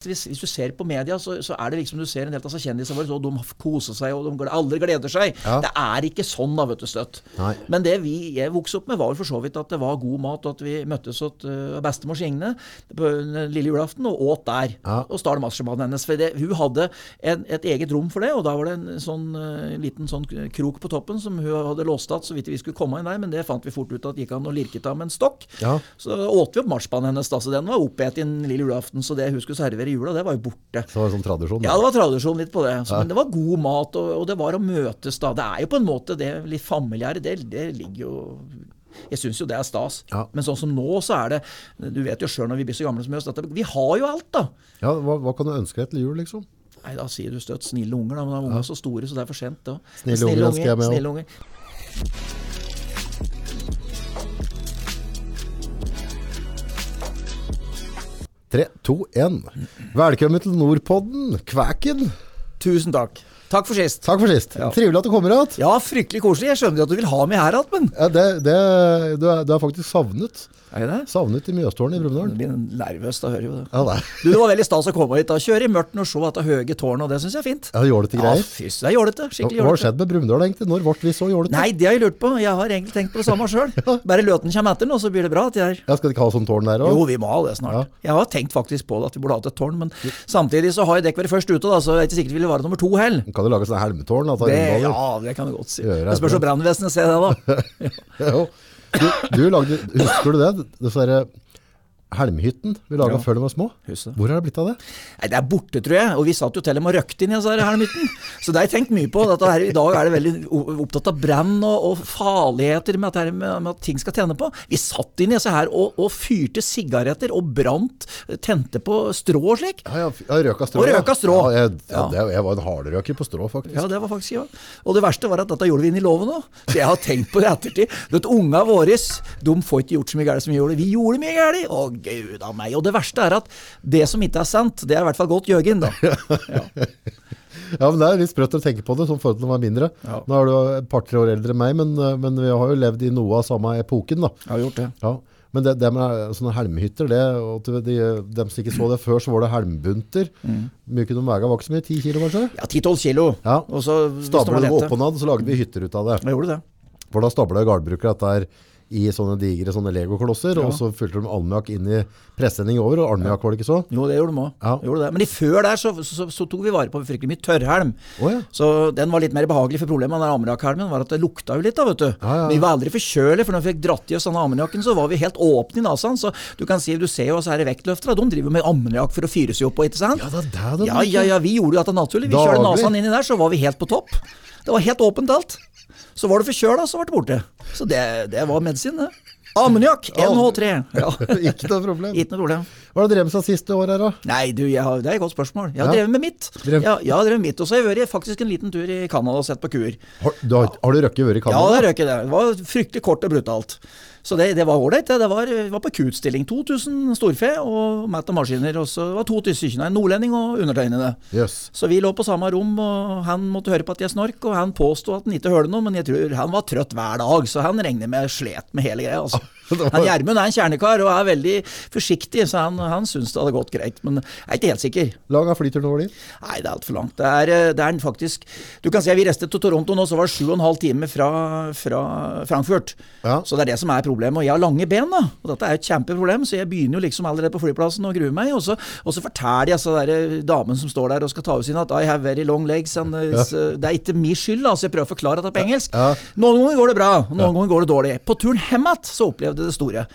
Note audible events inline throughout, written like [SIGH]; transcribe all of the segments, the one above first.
hvis, hvis, du ser på media, så, så, er det liksom du ser en del av kjendisene våre, og de koser seg, og de, alle gleder seg. Ja. Det er ikke sånn, da, vet du, støtt. Nei. Men det vi, jeg vokste opp med, var for så vidt at det var god mat, og at vi møttes hos uh, bestemor Signe på lille julaften og åt der. Ja. Og stal marsjmannen hennes. For det, hun hadde en, et eget rom for det, og da var det en sånn uh, liten sånn krok på toppen som hun hadde låst igjen så vidt vi skulle komme inn der, men det fant vi fort ut at gikk an å lirke av med en stokk. Ja. Så åt vi opp marsjmannen hennes, da, så den var oppet inn lille julaften, så det hun skulle servere i jula, det var jo borte. Så det var sånn tradisjon? Ja, det var tradisjon litt på det. Så, ja. Men det var god mat, og, og, det var å møtes da. Det er jo på en måte det litt familiære, det, det ligger jo jeg syns jo det er stas. Ja. Men sånn som nå, så er det Du vet jo sjøl når vi blir så gamle som oss, at vi har jo alt, da. Ja, hva, hva kan du ønske deg til jul, liksom? Nei, Da sier du støtt snille unger, da. Men da er ungene ja. så store, så det er for sent. da. Snille, snille unger ønsker jeg meg Tre, to, én. Velkommen til Nordpodden, Kvæken. Tusen takk. Takk for sist. Takk for sist. Ja. Trivelig at du kommer igjen. Ja, fryktelig koselig. Jeg skjønner at du vil ha meg her igjen, men ja, det, det, du, er, du er faktisk savnet. Er det? Savnet i Mjøstårnet i Brumunddal. Blir nervøs da hører jo det. Ja, du, det var veldig stas å komme hit. da Kjøre i mørket og se dette høye tårnet, og det syns jeg er fint. Ja, Jålete greier. Ja, fys, det er jålete. Skikkelig jålete. Hva har skjedd med Brumunddal egentlig? Når ble vi så jålete? Nei, det har jeg lurt på. Jeg har egentlig tenkt på det samme sjøl. [LAUGHS] ja. Bare Løten kommer etter nå, så blir det bra. Ja, Skal de ikke ha sånn tårn der òg? Jo, vi må ha det snart. Ja. Jeg har tenkt faktisk på det, at vi burde hatt et tårn, men samtidig så har jeg dekk vært først ute, da, så jeg er ikke sikkert vi vil være nummer to heller. Kan du lage sånn helmetårn? Det, ja, det kan du godt si. Det spørs om brannvesenet ser det, da. [LAUGHS] [LAUGHS] du, du lagde, husker du det? det Helmhytten vi laga ja. før de var små. Huset. Hvor har det blitt av det? Nei, Det er borte, tror jeg. Og vi satt jo til og med og røkte inn i disse helmhytten. [LAUGHS] Så det har jeg tenkt mye på. Her, I dag er det veldig opptatt av brann og, og, farligheter med at, med, med at, ting skal tjene på. Vi satt inn i disse her og, og fyrte sigaretter og brant, tente på strå og slik. Ja, ja, røka strå. Og røka strå. Ja, jeg, ja, det, jeg var en hardrøker på strå, faktisk. Ja, det var faktisk ja. Og det verste var at dette gjorde vi inn i loven òg. Så jeg har tenkt på det i ettertid. [LAUGHS] Vet, Unga våre de får ikke gjort så mye galt som vi gjorde. Vi gjorde mye galt. Gud a meg. Og det verste er at det som ikke er sant, det er i hvert fall godt Jørgen, da. [LAUGHS] Ja. ja, men det er litt sprøtt å tenke på det, som forhold til å være mindre. Ja. Nå er du et par-tre år eldre enn meg, men, men, vi har jo levd i noe av samme epoken, da. Jeg har gjort det. Ja. Men det, det, med sånne helmhytter det, de, de, de, som ikke så det før, så var det helmbunter. Mm. Mye kunne de veie? Var ikke så mye? 10 kilo, kanskje? Ja, 10-12 kilo. Ja. Og så Stabla det oppå ned, så lagde vi hytter ut av det. Jeg gjorde det. For da stabla gardbrukere dette her i sånne digre sånne legoklosser, ja. og så fylte de almiakk inn i presenning over. og Almiakk var det ikke så? Jo, det gjorde de òg. Ja. Men i før der så, så, så, tok vi vare på fryktelig mye tørrhelm. Oh, ja. Så den var litt mer behagelig. For problemet med ammoniakkhelmen var at det lukta jo litt, da, vet du. Men vi var aldri forkjølige, for når vi fikk dratt i oss denne ammoniakken, så var vi helt åpne i nesa. Så du kan si, du ser jo oss her i vektløftere, de driver med ammoniakk for å fyre seg opp på, ikke sant? Ja, det er det, ja, ja, ja, vi gjorde jo dette naturlig. Vi kjørte nesa inn i der, så var vi helt på topp. Det var helt åpent alt. Så var du forkjøla, så ble det borte. Så det, det var medisin, det. Ammoniakk! NH3. Ja. [LAUGHS] ikke noe problem. Ikke noe problem. Hva har du drevet med seg siste året? da? Nei, du, har, Det er et godt spørsmål. Jeg har ja. drevet med mitt. Drev... Ja, jeg har drevet mitt, Og så har jeg vært faktisk en liten tur i Canada og sett på kuer. Har du, har, har du røkket vært i Canada? Ja, det røkket det. Det var fryktelig kort og brutalt. Så det, det var ålreit. Det var, var på kuutstilling. 2000 storfe og mat og maskiner. Og så var to tyskere, en nordlending og undertegnede. Yes. Så vi lå på samme rom, og han måtte høre på at jeg snork, og han påsto at han ikke hørte noe, men jeg tror han var trøtt hver dag, så han regner med slet med hele greia. altså. Han Gjermund er en kjernekar og er veldig forsiktig, så han, han syns det hadde gått greit. Men jeg er ikke helt sikker. Lang er flyturen over dit? Nei, det er altfor langt. Det er, eh, det er faktisk Du kan si at vi reiste til Toronto nå, så var det sju og en halv time fra, fra Frankfurt. Ja. Så det er det som er problemet. Og jeg har lange ben, da. Og dette er et kjempeproblem, så jeg begynner jo liksom allerede på flyplassen og gruer meg. Og så, og så forteller jeg så der, damen som står der og skal ta ut sine, at I have very long legs. And, uh, ja. Det er ikke min skyld, altså. Jeg prøver å forklare det på engelsk. Ja. Noen ganger går det bra, noen ganger går det dårlig. På turen hjem igjen så opplevde det store.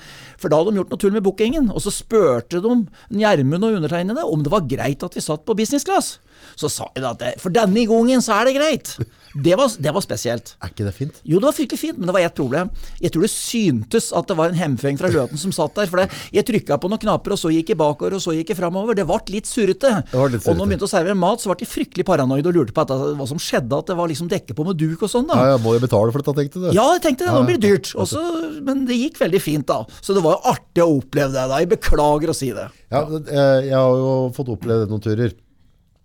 For da hadde de gjort noe tull med bookingen, og så spurte de Gjermund og undertegnede om det var greit at vi satt på business class. Så sa de at for denne gangen så er det greit. Det var, det var, spesielt. Er ikke det fint? Jo, det var fryktelig fint, men det var ett problem. Jeg tror det syntes at det var en hemfeng fra Løten som satt der. For det, jeg trykka på noen knapper, og så gikk jeg bakover, og så gikk jeg framover. Det ble litt surrete. Og når de begynte å servere mat, så ble de fryktelig paranoide og lurte på at, hva som skjedde, at det var liksom dekket på med duk og sånn. da. Ja, ja, Må jeg betale for dette, tenkte du? Ja, jeg tenkte det. Nå blir det dyrt. Også, men det gikk veldig fint, da. Så det var jo artig å oppleve det. da. Jeg beklager å si det. Ja, eh, Jeg har jo fått oppleve noen turer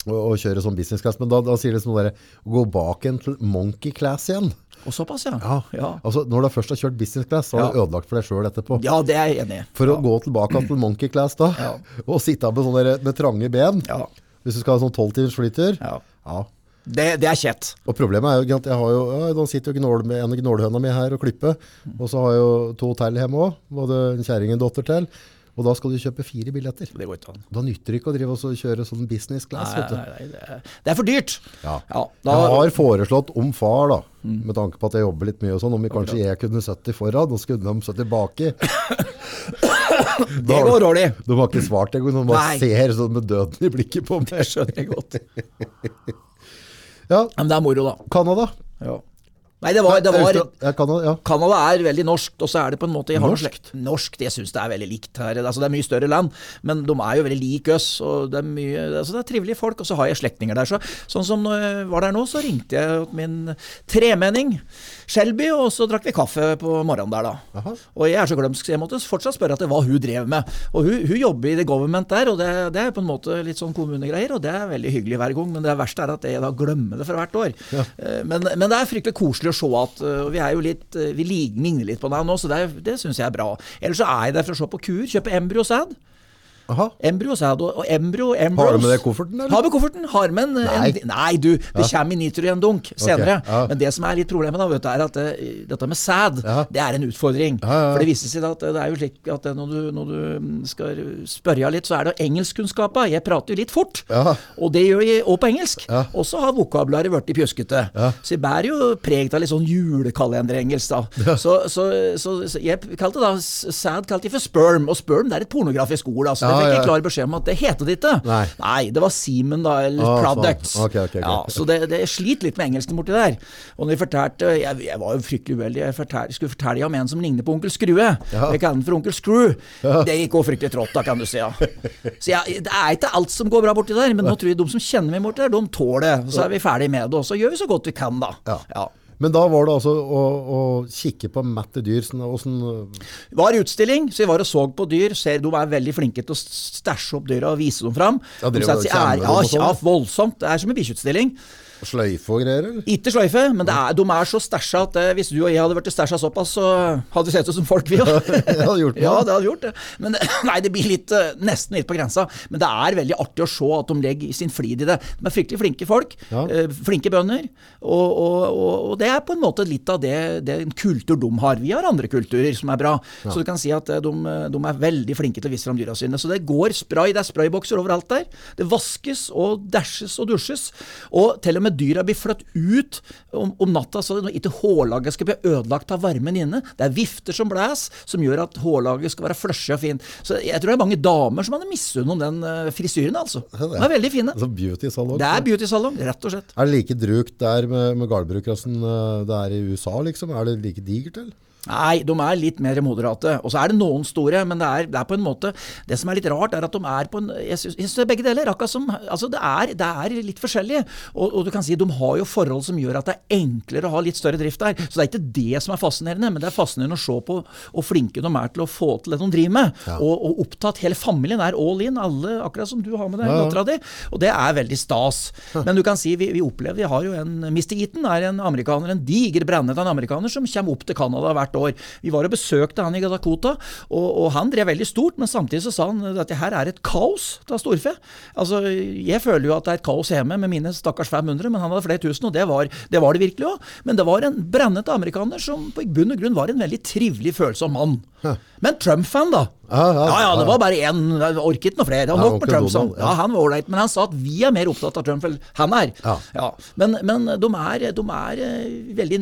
å, kjøre sånn business class. Men da, da sier det sånn derre Gå bak en til monkey class igjen. Og såpass, ja. ja. ja. Altså, når du først har kjørt business class, så har du ødelagt for deg sjøl etterpå. Ja, det er jeg enig i. For å gå tilbake til monkey class da, [LAUGHS] og sitte med, sånne, med trange ben, hvis du skal ha sånn tolvtimers flytur ja. Det, det, er kjett. Og Problemet er jo at jeg har jo, ja, sitter jo gnål med en gnålhøna mi her og klipper. Og så har jeg jo to til hjemme òg. Både en kjerring og en datter til. Og da skal du kjøpe fire billetter. Det går ikke an. Da nytter det ikke å drive og kjøre sånn business class. Nei, nei, nei, det, er, for dyrt. Ja. ja da, jeg har foreslått om far, da, mm. med tanke på at jeg jobber litt mye og sånn, om vi kanskje jeg kunne sittet foran, og så kunne de sittet baki. [COUGHS] det går dårlig. De har ikke svart engang. De bare ser sånn med døden i blikket på meg. Det skjønner jeg godt. [LAUGHS] ja. Men det er moro, da. Canada. Ja. Nei, det var, det var Canada, ja. Canada, er veldig norsk, og så er det på en måte Norsk? Norsk, det syns jeg er veldig likt her. Altså, det er mye større land, men de er jo veldig like oss. og Det er mye, altså, det er trivelige folk, og så har jeg slektninger der. Så, sånn som når jeg var der nå, så ringte jeg min tremenning Shelby, og så drakk vi kaffe på morgenen der, da. Aha. Og jeg er så glømsk, så jeg måtte fortsatt spørre etter hva hun drev med. Og hun, hun jobber i the government der, og det, det, er på en måte litt sånn kommunegreier, og det er veldig hyggelig hver gang, men det verste er at jeg da glemmer det for hvert år. Ja. Eh, men, men det er fryktelig koselig å se at og Vi er jo litt uh, Vi ligner litt på deg nå, så det, det syns jeg er bra. Ellers så er jeg der for å se på kuer. Kjøpe embryo-sæd. Aha. Embryo, sa jeg. Og Embro, Embros, Har du med det kofferten? eller? Har med kofferten. Har med en, nei. En, nei, du. Det ja. kommer i nitrogendunk senere. Okay. Ja. Men det som er litt problemet, da, vet du, er at det, dette med sæd, ja. det er en utfordring. For det viser seg at det er jo slik at når du, når du skal spørre litt, så er det engelskkunnskapa. Jeg prater jo litt fort. Og det gjør jeg òg på engelsk. Og så har vokabularet blitt pjuskete. Så jeg bærer jo preg av litt sånn julekalenderengelsk, da. Så, så, så, så, jeg kalte da sæd kalte jeg for sperm, og sperm det er et pornografisk ord. altså fikk klar beskjed om at det heter det ikke. Nei. Nei, det var Seaman, da, eller ah, Products. Okay, okay, okay. Ja, så det, det sliter litt med engelsken borti der. Og når vi fortalte Jeg, jeg var jo fryktelig uheldig. Jeg fortalte, skulle fortelle om en som ligner på onkel Skrue. Jeg kaller den for onkel Screw. Det gikk òg fryktelig trått, da, kan du si. Ja. Så jeg, det er ikke alt som går bra borti der, men nå tror jeg de som kjenner meg borti der, de tåler det. Så er vi ferdig med det, og så gjør vi så godt vi kan, da. Ja. Men da var det altså å, å kikke på matte dyr. Sånn, Det var utstilling, så vi var og så på dyr. Ser De er veldig flinke til å stæsje opp dyra og vise dem fram. Ja, de er, ja, ja, voldsomt. Det er som en bikkjeutstilling. Sløyfe og greier, eller? Ikke sløyfe, men er, de er så stæsja at eh, hvis du og jeg hadde vært stæsja såpass, så hadde vi sett ut som folk, vi òg. [LAUGHS] hadde gjort det. Ja, det hadde gjort det. Men [LAUGHS] nei, det blir litt, eh, nesten litt på grensa. Men det er veldig artig å se at de legger sin flid i det. De er fryktelig flinke folk. Ja. Eh, flinke bønder. Og, og, og, og, det er på en måte litt av det, det en kultur de har. Vi har andre kulturer som er bra. Ja. Så du kan si at de, de, er veldig flinke til å vise fram dyra sine. Så det går spray. Det er spraybokser overalt der. Det vaskes og dæsjes og dusjes. Og til og med dyra blir flyttet ut om, om natta, så ikke hårlaget skal bli ødelagt av varmen inne. Det er vifter som blæs, som gjør at hårlaget skal være flushy og fint. Så jeg tror det er mange damer som hadde misunnet om den uh, frisyren, altså. De er veldig fine. Altså beauty-salong? Det er beauty-salong, rett og slett. Er det like drukt der med, med som eh, det er i USA, liksom? Er det like digert, eller? Nei, de er litt mer moderate. Og så er det noen store, men det er, det er, på en måte Det som er litt rart, er at de er på en Jeg syns det er begge deler. akkurat som, altså det er, det er litt forskjellig. Og, og, du kan si de har jo forhold som gjør at det er enklere å ha litt større drift der. Så det er ikke det som er fascinerende, men det er fascinerende å se på hvor flinke de er til å få til det de driver med. Ja. Og, og, opptatt. Hele familien er all in, alle, akkurat som du har med deg ja, dattera di. Og det er veldig stas. Men du kan si vi, vi opplever Vi har jo en Mr. Eaton er en amerikaner, en diger brennete amerikaner som kommer opp til Canada hvert hvert år. Vi var og besøkte han i Dakota, og, og, han drev veldig stort, men samtidig så sa han at det her er et kaos av storfe. Altså, Jeg føler jo at det er et kaos hjemme med mine stakkars 500, men han hadde flere tusen, og det var det, var det virkelig òg. Men det var en brennete amerikaner som på bunn og grunn var en veldig trivelig, følsom mann. Men Trump-fan, da. Ja ja, ja, det var bare én. Orket noe flere. Og nok med Trump. Donald, ja. han var ålreit. Men han sa at vi er mer opptatt av Trump enn han er. Men, men de, er, de er eh, veldig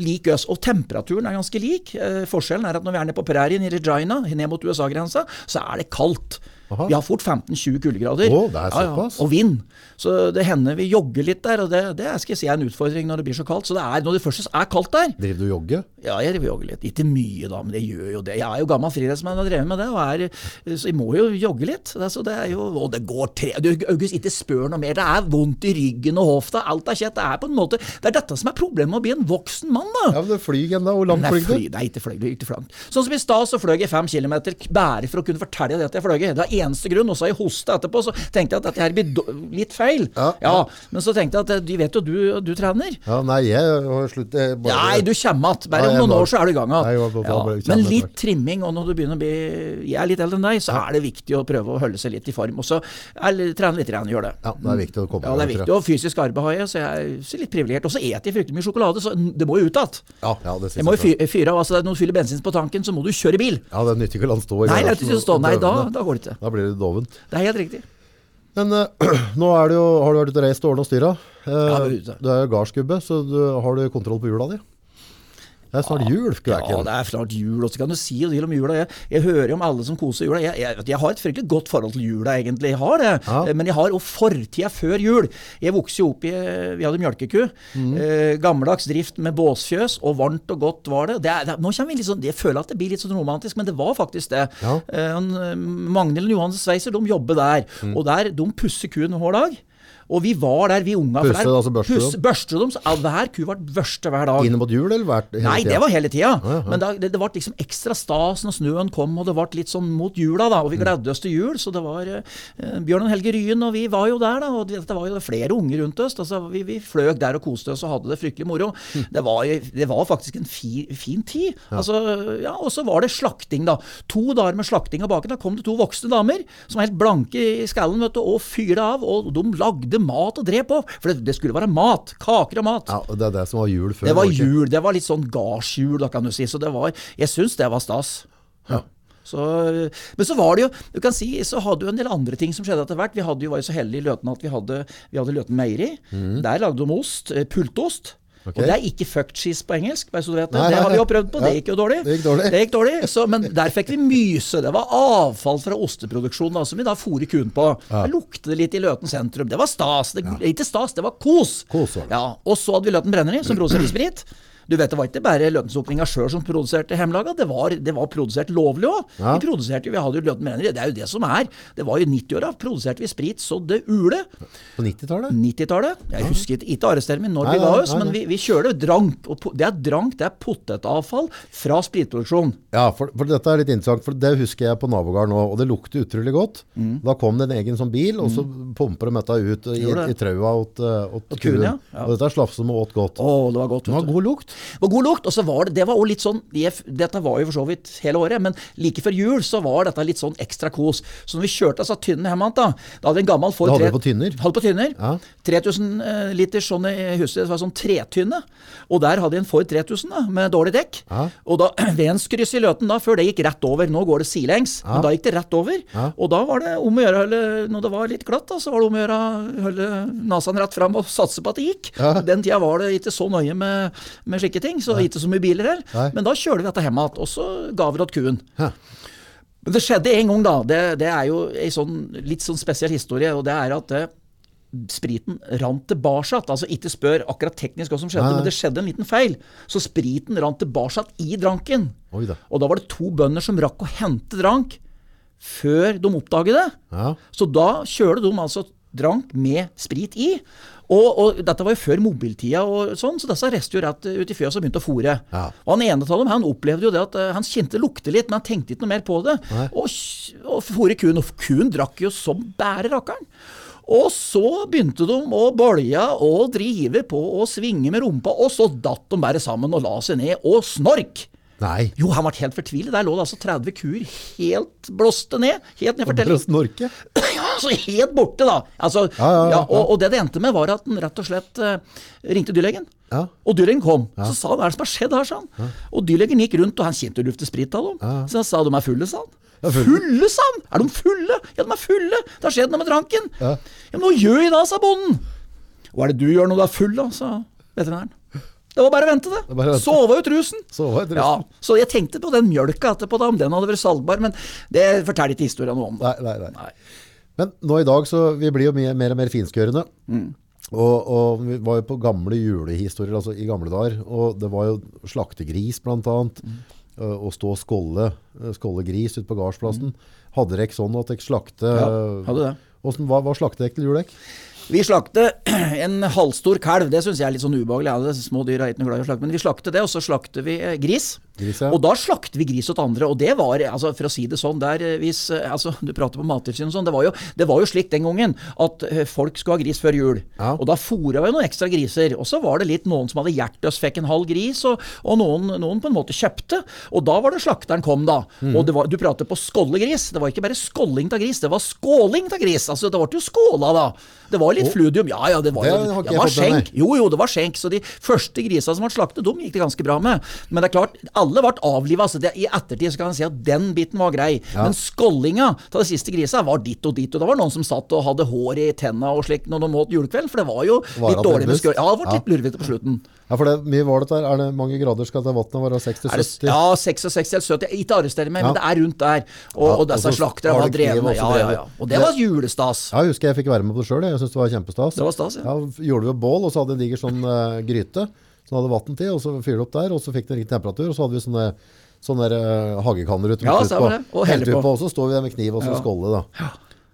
lik oss. Og temperaturen er ganske lik. Eh, forskjellen er at når vi er nede på prærien i Regina, ned mot USA-grensa, så er det kaldt. Aha. Vi har fort 15-20 kuldegrader. Oh, det er såpass. Ja, og vind. Så det hender vi jogger litt der, og det, det skal jeg si er en utfordring når det blir så kaldt. Så det er når det først er kaldt der Driver du og jogger? Ja, jeg driver og jogger litt. Ikke mye, da, men det gjør jo det. Jeg er jo gammel friidrettsmann og har drevet med det, og er, så jeg må jo jogge litt. Så det er jo, og det går tre du, August, ikke spør noe mer. Det er vondt i ryggen og hofta. Alt er kjett. Det er på en måte Det er dette som er problemet med å bli en voksen mann, da. Ja, men det flyr da. Hvor langt flyr du? Nei, ikke fløy, ikke fly. Sånn som i stad, så fløy jeg fem kilometer bare for å kunne fortelle det at jeg fløy. Eneste grunn. Og så har jeg hosta etterpå, så tenkte jeg at dette her blir litt feil. Ja, ja. Men så tenkte jeg at de vet jo du, du trener. Ja, Nei, jeg har sluttet. Nei, du kommer igjen. Bare om noen år så er du i gang igjen. Men litt trimming, og når du begynner å bli Jeg er litt eldre enn deg, så er det viktig å prøve å holde seg litt i form. Og så trene litt, igjen, gjør det. Ja, det er viktig å komme Ja, det er viktig. Og fysisk arbeid har jeg, så jeg er litt privilegert. Og så eter jeg fryktelig mye sjokolade, så det må jo ut igjen. Ja, ja, det jeg må jo fyre av. Altså, når du fyller bensin på tanken, så må du kjøre bil. Ja, det nytter ikke å la den stå i Nei, det stå. Nei, da, da går det ikke. Da blir det doven. Det er helt riktig. Men uh, [CLEARS THROAT] nå er det jo, har du vært ute og reist og ordna styra. Uh, ja, du er jo gardsgubbe, så du, har du kontroll på hjula di? Det er snart jul. Ja, det er snart jul. Og så kan du si det om jula. Jeg, jeg hører om alle som koser jula. Jeg, jeg, jeg, har et fryktelig godt forhold til jula, egentlig. Jeg har det. Ja. Men jeg har òg fortida før jul. Jeg vokste jo opp i Vi hadde mjølkeku. Mm. Eh, gammeldags drift med båsfjøs, og varmt og godt var det. det, er, det nå kommer vi litt sånn, Jeg føler at det blir litt sånn romantisk, men det var faktisk det. Ja. Eh, Magnhild og Johannes Sveiser de jobber der. Mm. Og der, de pusser kuen hver dag. Og vi var der, vi unga. Pusse, der, altså børste pus, børste dem? Så, hver ku ble børste hver dag. Inn mot jul, eller hvert, Nei, det var hele tida. Ja, ja. Men da, det, det ble liksom ekstra stas når snøen kom, og det ble litt sånn mot jula, da. Og vi mm. gledde oss til jul. Så det var uh, Bjørn og Helge Ryen, og vi var jo der, da. Og det, det var jo flere unger rundt oss. Altså, vi, vi fløk der og koste oss og hadde det fryktelig moro. Mm. Det, var, det, var, faktisk en fi, fin tid. Altså, ja, og så var det slakting, da. To dager med slakting av baken. Da kom det to voksne damer som var helt blanke i skallen vet du, og fyrte av. Og de lagde mat å dre på. For det, det, skulle være mat. Kaker og mat. Ja, og Det er det som var jul før? Det var jul. Det var litt sånn gardsjul, da kan du si. Så det var Jeg syns det var stas. Ja. Så, men så var det jo du kan si, så hadde jo en del andre ting som skjedde etter hvert. Vi hadde jo, var jo så heldige i Løten at vi hadde, vi hadde Løten Meieri. Mm. Der lagde de ost. Eh, pultost. Okay. Og det er ikke fucked cheese på engelsk, vet det. Nei, det har vi jo prøvd på, det gikk jo dårlig. Det gikk dårlig. Det gikk dårlig så, men der fikk vi myse. Det var avfall fra osteproduksjonen som vi da fôrer kuen på. Ja. Der luktet det litt i Løten sentrum. Det var stas. Det, ja. Ikke stas, det var kos. kos ja. Og så hadde vi Løten Brenneri, som produserer sprit. Du vet, Det var ikke bare lønnsåpninga sjøl som produserte hjemmelaga, det, det, var produsert lovlig òg. Ja. Vi produserte, vi hadde jo Løten Brenneri, det er jo det som er. Det var jo 90-åra, produserte vi sprit så det ule. På 90-tallet? 90-tallet. Jeg husker ikke arrester meg når nei, vi ga oss, nei, nei, men vi, vi kjører drank. Og det er drank, det er potetavfall fra spritproduksjon. Ja, for, for, dette er litt interessant, for det husker jeg på nabogården òg, og det lukter utrolig godt. Mm. Da kom det en egen sånn bil, og så mm. pumper de dette ut i, i traua åt, åt kuen. Ja. Ja. Og dette slafsa de åt godt. Å, det var godt. Det var god lukt. Det var god lukt, og så var det Det var også litt sånn Dette var jo for så vidt hele året, men like før jul så var dette litt sånn ekstra kos. Så når vi kjørte altså tynnene hjem igjen, da Da hadde vi en gammel Ford Hadde vi på tynner? Hadde på tynner. Ja. 3000 liter liter i huset, det var sånn tretynne. Og der hadde vi en Ford 3000 da, med dårlig dekk. Ja. Og da [CLEARS THROAT] Venskryss i Løten da, før det gikk rett over. Nå går det sidelengs, ja. men da gikk det rett over. Og da var det om å gjøre, når det var litt glatt, da, så var det om å gjøre å holde nesen rett fram og satse på at det gikk. Den tida var det ikke så nøye med, med slike ting. så ikke så mye biler her. Nei. Men da kjører vi dette hjem igjen, og så ga vi det til kuen. Ja. Men det skjedde en gang, da. Det, det er jo en sånn, litt sånn spesiell historie. og det er at det, eh, spriten rant tilbake. Altså ikke spør akkurat teknisk hva som skjedde, Nei. men det skjedde en liten feil. Så spriten rant tilbake i dranken. Da. Og da var det to bønder som rakk å hente drank før de oppdaget det. Ja. Så da kjører de altså drank med sprit i. Og, og, dette var jo før mobiltida, og sånn, så disse reiste jo rett ut i fjøset og begynte å fòre. Ja. Og Han ene av dem han opplevde jo det at uh, han kjente det lukte litt, men han tenkte ikke noe mer på det. Nei. Og, og fòre kuen. Og kuen drakk jo som bære rakkeren. Og så begynte de å bolje og drive på og svinge med rumpa, og så datt de bare sammen og la seg ned og snork. Nei. Jo, han ble helt fortvilet. Der lå det altså 30 kuer helt blåste ned. Helt ned for snorke? [CLEARS THROAT] ja, altså helt borte, da. Altså, ja, ja, ja, og, og, det det endte med, var at han rett og slett uh, ringte dyrlegen. Og dyrlegen kom. Så sa han hva er det som har skjedd her, sa han. Og dyrlegen gikk rundt, og han kjente jo luftet sprit av dem. Så han sa de er fulle, sa han. Fulle, sa han! Er de fulle? Ja, de er fulle! Det har skjedd noe med dranken. Ja, men hva gjør jeg da, sa bonden. Hva er det du gjør når du er full, da, sa veterinæren. Det var bare å vente, det. det. Sove ut rusen. Sove ut rusen. Ja, så jeg tenkte på den mjølka etterpå, da, om den hadde vært salgbar. Men det forteller ikke historien noe om. Nei, nei, nei, nei. Men nå i dag så vi blir jo mer og mer finskørende. Mm. Og, og, vi var jo på gamle julehistorier, altså i gamle dager. Og det var jo slaktegris, blant annet. Mm. Å stå og skålle, skålle gris ute på gardsplassen. Mm. Hadde dere ikke sånn at dere slakte Ja, hadde det. Hvordan, hva, hva slakte dere til jul? Vi slakter [CLEARS THROAT] en halvstor kalv. Det syns jeg er litt sånn ubehagelig. Ja, små dyr er ikke noe glad i å slakte. Men vi slakter det, og så slakter vi eh, gris. Gris. Og da slakter vi gris åt andre. Og det var, altså, for å si det sånn der, eh, hvis, eh, altså, Du prater på Mattilsynet og sånn. Det, var jo- det var jo slik den gangen at eh, folk skulle ha gris før jul. Ja. Og da fôra vi noen ekstra griser. Og så var det litt noen som hadde hjertøs, fikk en halv gris, og, og noen, noen på en måte kjøpte. Og da var det slakteren kom, da. Mm. Og det var, du prater på skollegris. Det var ikke bare skålling av gris, det var skåling av gris. Altså, det ble jo skåla, da. Det var litt fludium. Ja, ja, det var, Det jo, det var skjenk. Jo, jo, det var skjenk. Så de første grisa som ble slaktet, dem gikk det ganske bra med. Men det er klart, alle ble avliva. Så I ettertid så kan en si at den biten var grei. Men skållinga til det siste grisa var ditt og ditt. Og det var noen som satt og hadde hår i tenna og slik når de åt julekveld. For det var jo Var litt dårlig med. Ja, det ble Ja. litt lurvete på slutten. Ja, for det er mye var det der. Er det mange grader skal det vannet være? 60-70? Er det, ja, 66 eller 70. Ikke arrester meg, Ja. men det er rundt der. Og, Ja, og disse og slakterne var drevne. Ja, ja, ja. Og det var julestas. Ja, jeg husker jeg fikk være med på det sjøl. Jeg syns det var kjempestas. Det var stas, ja. Ja, gjorde vi bål, og så hadde jeg en diger sånn uh, gryte som hadde vann til, og så fyrte det opp der, og så fikk det riktig temperatur, og så hadde vi sånne sånne der, uh, hagekanner ute. Ja, på. Og Helte vi på. Og så står vi der med kniv og så Ja. skålle, da.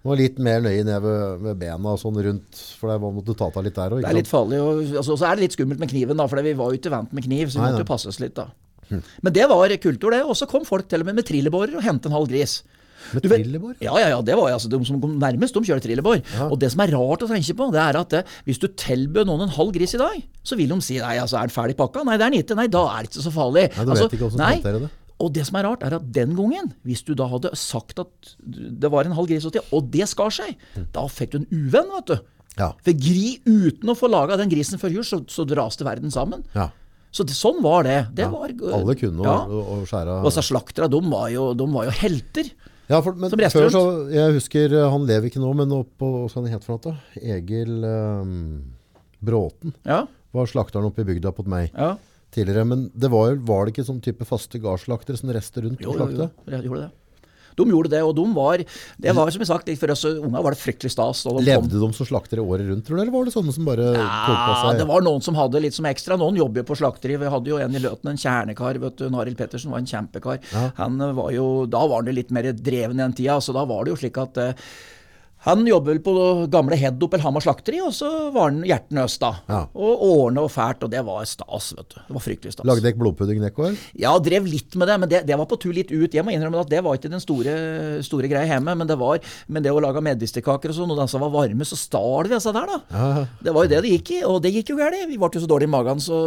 Og litt mer nøye ned ved, ved bena og sånn rundt, for der måtte du ta deg litt der òg. Det er litt farlig. Og altså, så er det litt skummelt med kniven, da, for vi var jo ikke vant med kniv, så vi måtte jo passes litt, da. Men det var kultur, det. Og så kom folk til og med med trillebårer og hentet en halv gris. Med trillebår? Ja, ja, ja. det var altså De som kom nærmest, de kjører trillebår. Og det som er rart å tenke på, det er at eh, hvis du tilbød noen en halv gris i dag, så vil de si nei, altså er den ferdig pakka? Nei, det er den ikke. Nei, da er det ikke så farlig. Nei, du altså, vet ikke hvordan nei. det. Og det som er rart, er at den gangen, hvis du da hadde sagt at det var en halv gris, og det skar seg, da fikk du en uvenn, vet du. Ja. For gri uten å få laga den grisen før jul, så, så raste verden sammen. Ja. Så det, sånn var det. det Ja, var, Alle kunne ja. å, å skjære Og så slakterne, de var jo helter. Ja, for, men Som før så, jeg husker, eh, han lever ikke nå, men oppå, hva skal han hete for noe? Egil um, Bråten Ja, var slakteren oppe i bygda på meg ja. tidligere. Men det var, var det ikke sånn type faste gardsslaktere som reiste rundt Jo, og jo, slakte? jo. Jeg gjorde det. De gjorde det, og de var Det var som sagt, for oss unga var det fryktelig stas. De Levde kom. De som slaktere året rundt, tror du, eller var det sånne som bare tok på Ja, seg det var noen som hadde litt som ekstra. Noen jobber jo på slakteri. Vi hadde jo en i Løten, en kjernekar. vet du, Arild Pettersen var en kjempekar. Ja. Han var jo, Da var han litt mer dreven i den tida, så da var det jo slik at eh, han jobber vel på gamle Head Opel Hamar slakteri, og så var han hjertenøs, da. Ja. Og årene og fælt, og det var stas, vet du. Det var fryktelig stas. Lagde dere blodpudding òg? Ja, drev litt med det, men det, det var på tur litt ut. Jeg må innrømme at det var ikke den store, store greia hjemme, men det var men det å lage medisterkaker og sånn, og disse var varme, så stal vi disse der, da. Ja. Det var jo det det gikk i, og det gikk jo galt. Vi ble jo så dårlige i magen, så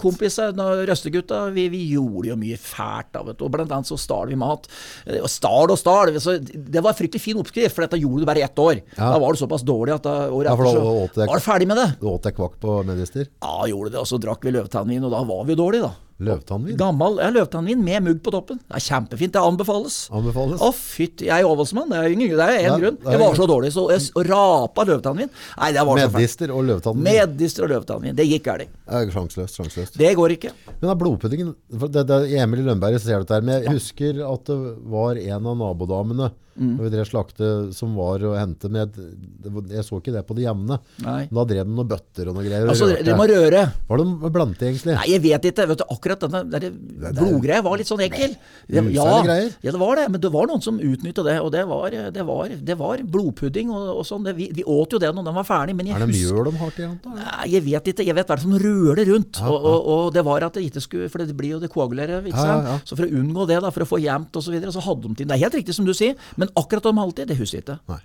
kompisene, røstegutta, vi, vi gjorde jo mye fælt da, vet du. Og blant annet så stal vi mat. Eh, Og stal og stal. Så det var en fryktelig fin oppskrift, for dette gjorde du bare i ett år. Ja. Da var det såpass dårlig at da, året etter så var du ferdig med det. Du åt deg kvakk på medister? Ja, gjorde det, og så drakk vi løvetannvin, og da var vi jo dårlige, da. Løvtannvin? Gammel ja, løvtannvin med mugg på toppen. Det er kjempefint, det anbefales. Anbefales? Å, fytti, jeg er avholdsmann, det er ingen det er en grunn. det Jeg var så dårlig, så jeg rapa løvtannvin. Nei, det var så fælt. Medister og løvtannvin? Medister og løvtannvin. Det gikk galt. Ja, Sjanseløst. sjanseløst. Det går ikke. Men av blodpuddingen det, det, er Emil Lønneberg ser dette her, men jeg husker at det var en av nabodamene Mm. når vi drev slakte som var og hentet med Jeg så ikke det på det jevne. Da drev de noen bøtter og noe greier. og Altså, rørte. dere må røre. Var det blante, egentlig? Nei, jeg vet ikke. Vet du, akkurat denne der blodgreia var litt sånn ekkel. Det, ja, ja, det var det. Men det var noen som utnytta det. Og det var, det var, det var blodpudding og, og sånn. Vi, vi åt jo det når den var ferdig. Men jeg er det husker mjøl de har til jenta? Nei, jeg vet ikke. Jeg vet hva som røler rundt. Og, og, og det var at det ikke skulle For det blir jo det koagulerer, ikke sant. Så for å unngå det, da, for å få jevnt og så videre, så hadde de til Det er helt riktig som du sier, men akkurat om halvtid, det husker jeg ikke.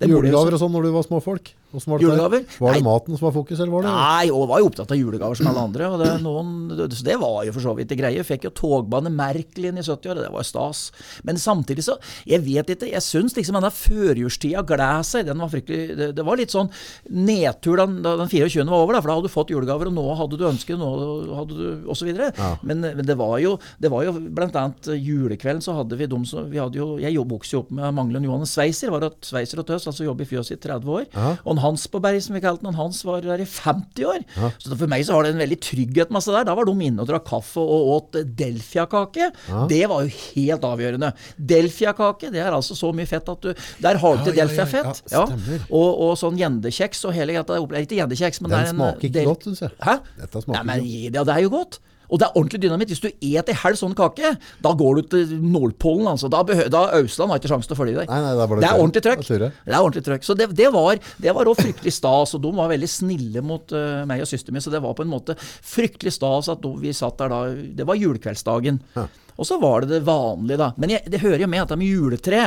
Julegaver og sånn når du var småfolk? Var? Julegaver? Var det maten som var fokus, eller var det Nei, og var jo opptatt av julegaver som alle andre. Og det, noen, så det var jo for så vidt det greie. Fikk jo togbane Merkelin i 70-åra, det var stas. Men samtidig så Jeg vet ikke, jeg syns liksom denne førjulstida gled seg. Den var fryktelig det, det var litt sånn nedtur da, den 24. var over, da, for da hadde du fått julegaver, og nå hadde du ønsket, nå hadde du videre. Ja. Men, men det var jo det var jo blant annet julekvelden så hadde vi dem som vi hadde jo, Jeg jobb- vokste jo opp med Manglen Johannes Sveiser, var at sveiser og tøs, altså jobbe i fjøset i 30 år. Ja. Og Hans på Berg, som vi kalte han Hans var der i 50 år. Så for meg så var det en veldig trygghet masse der. Da var de inne og drakk kaffe og åt Delfia-kake. Det var jo helt avgjørende. Delfia-kake, det er altså så mye fett at du Der har du Ja, til ja, ja, Delfia-fett. ja. Og, og sånn gjendekjeks og hele greia. Ikke gjendekjeks, men Den det er en smaker ikke del- godt, synes jeg. Hæ? Dette smaker Nei, men godt. det, det er jo godt. Og det er ordentlig dynamitt. Hvis du et en halv sånn kake, da går du til Nordpolen. Altså. Da, da Ausland har ikke sjanse til å følge deg. Nei, nei, det, det, er ordentlig trøkk. Det er ordentlig trøkk. Så det, det var òg fryktelig stas, og de var veldig snille mot uh, meg og søsteren min. Så det var på en måte fryktelig stas at vi satt der da. Det var julekveldsdagen. Ja. Og så var det det vanlige, da. Men jeg, det hører jo med at det med juletre.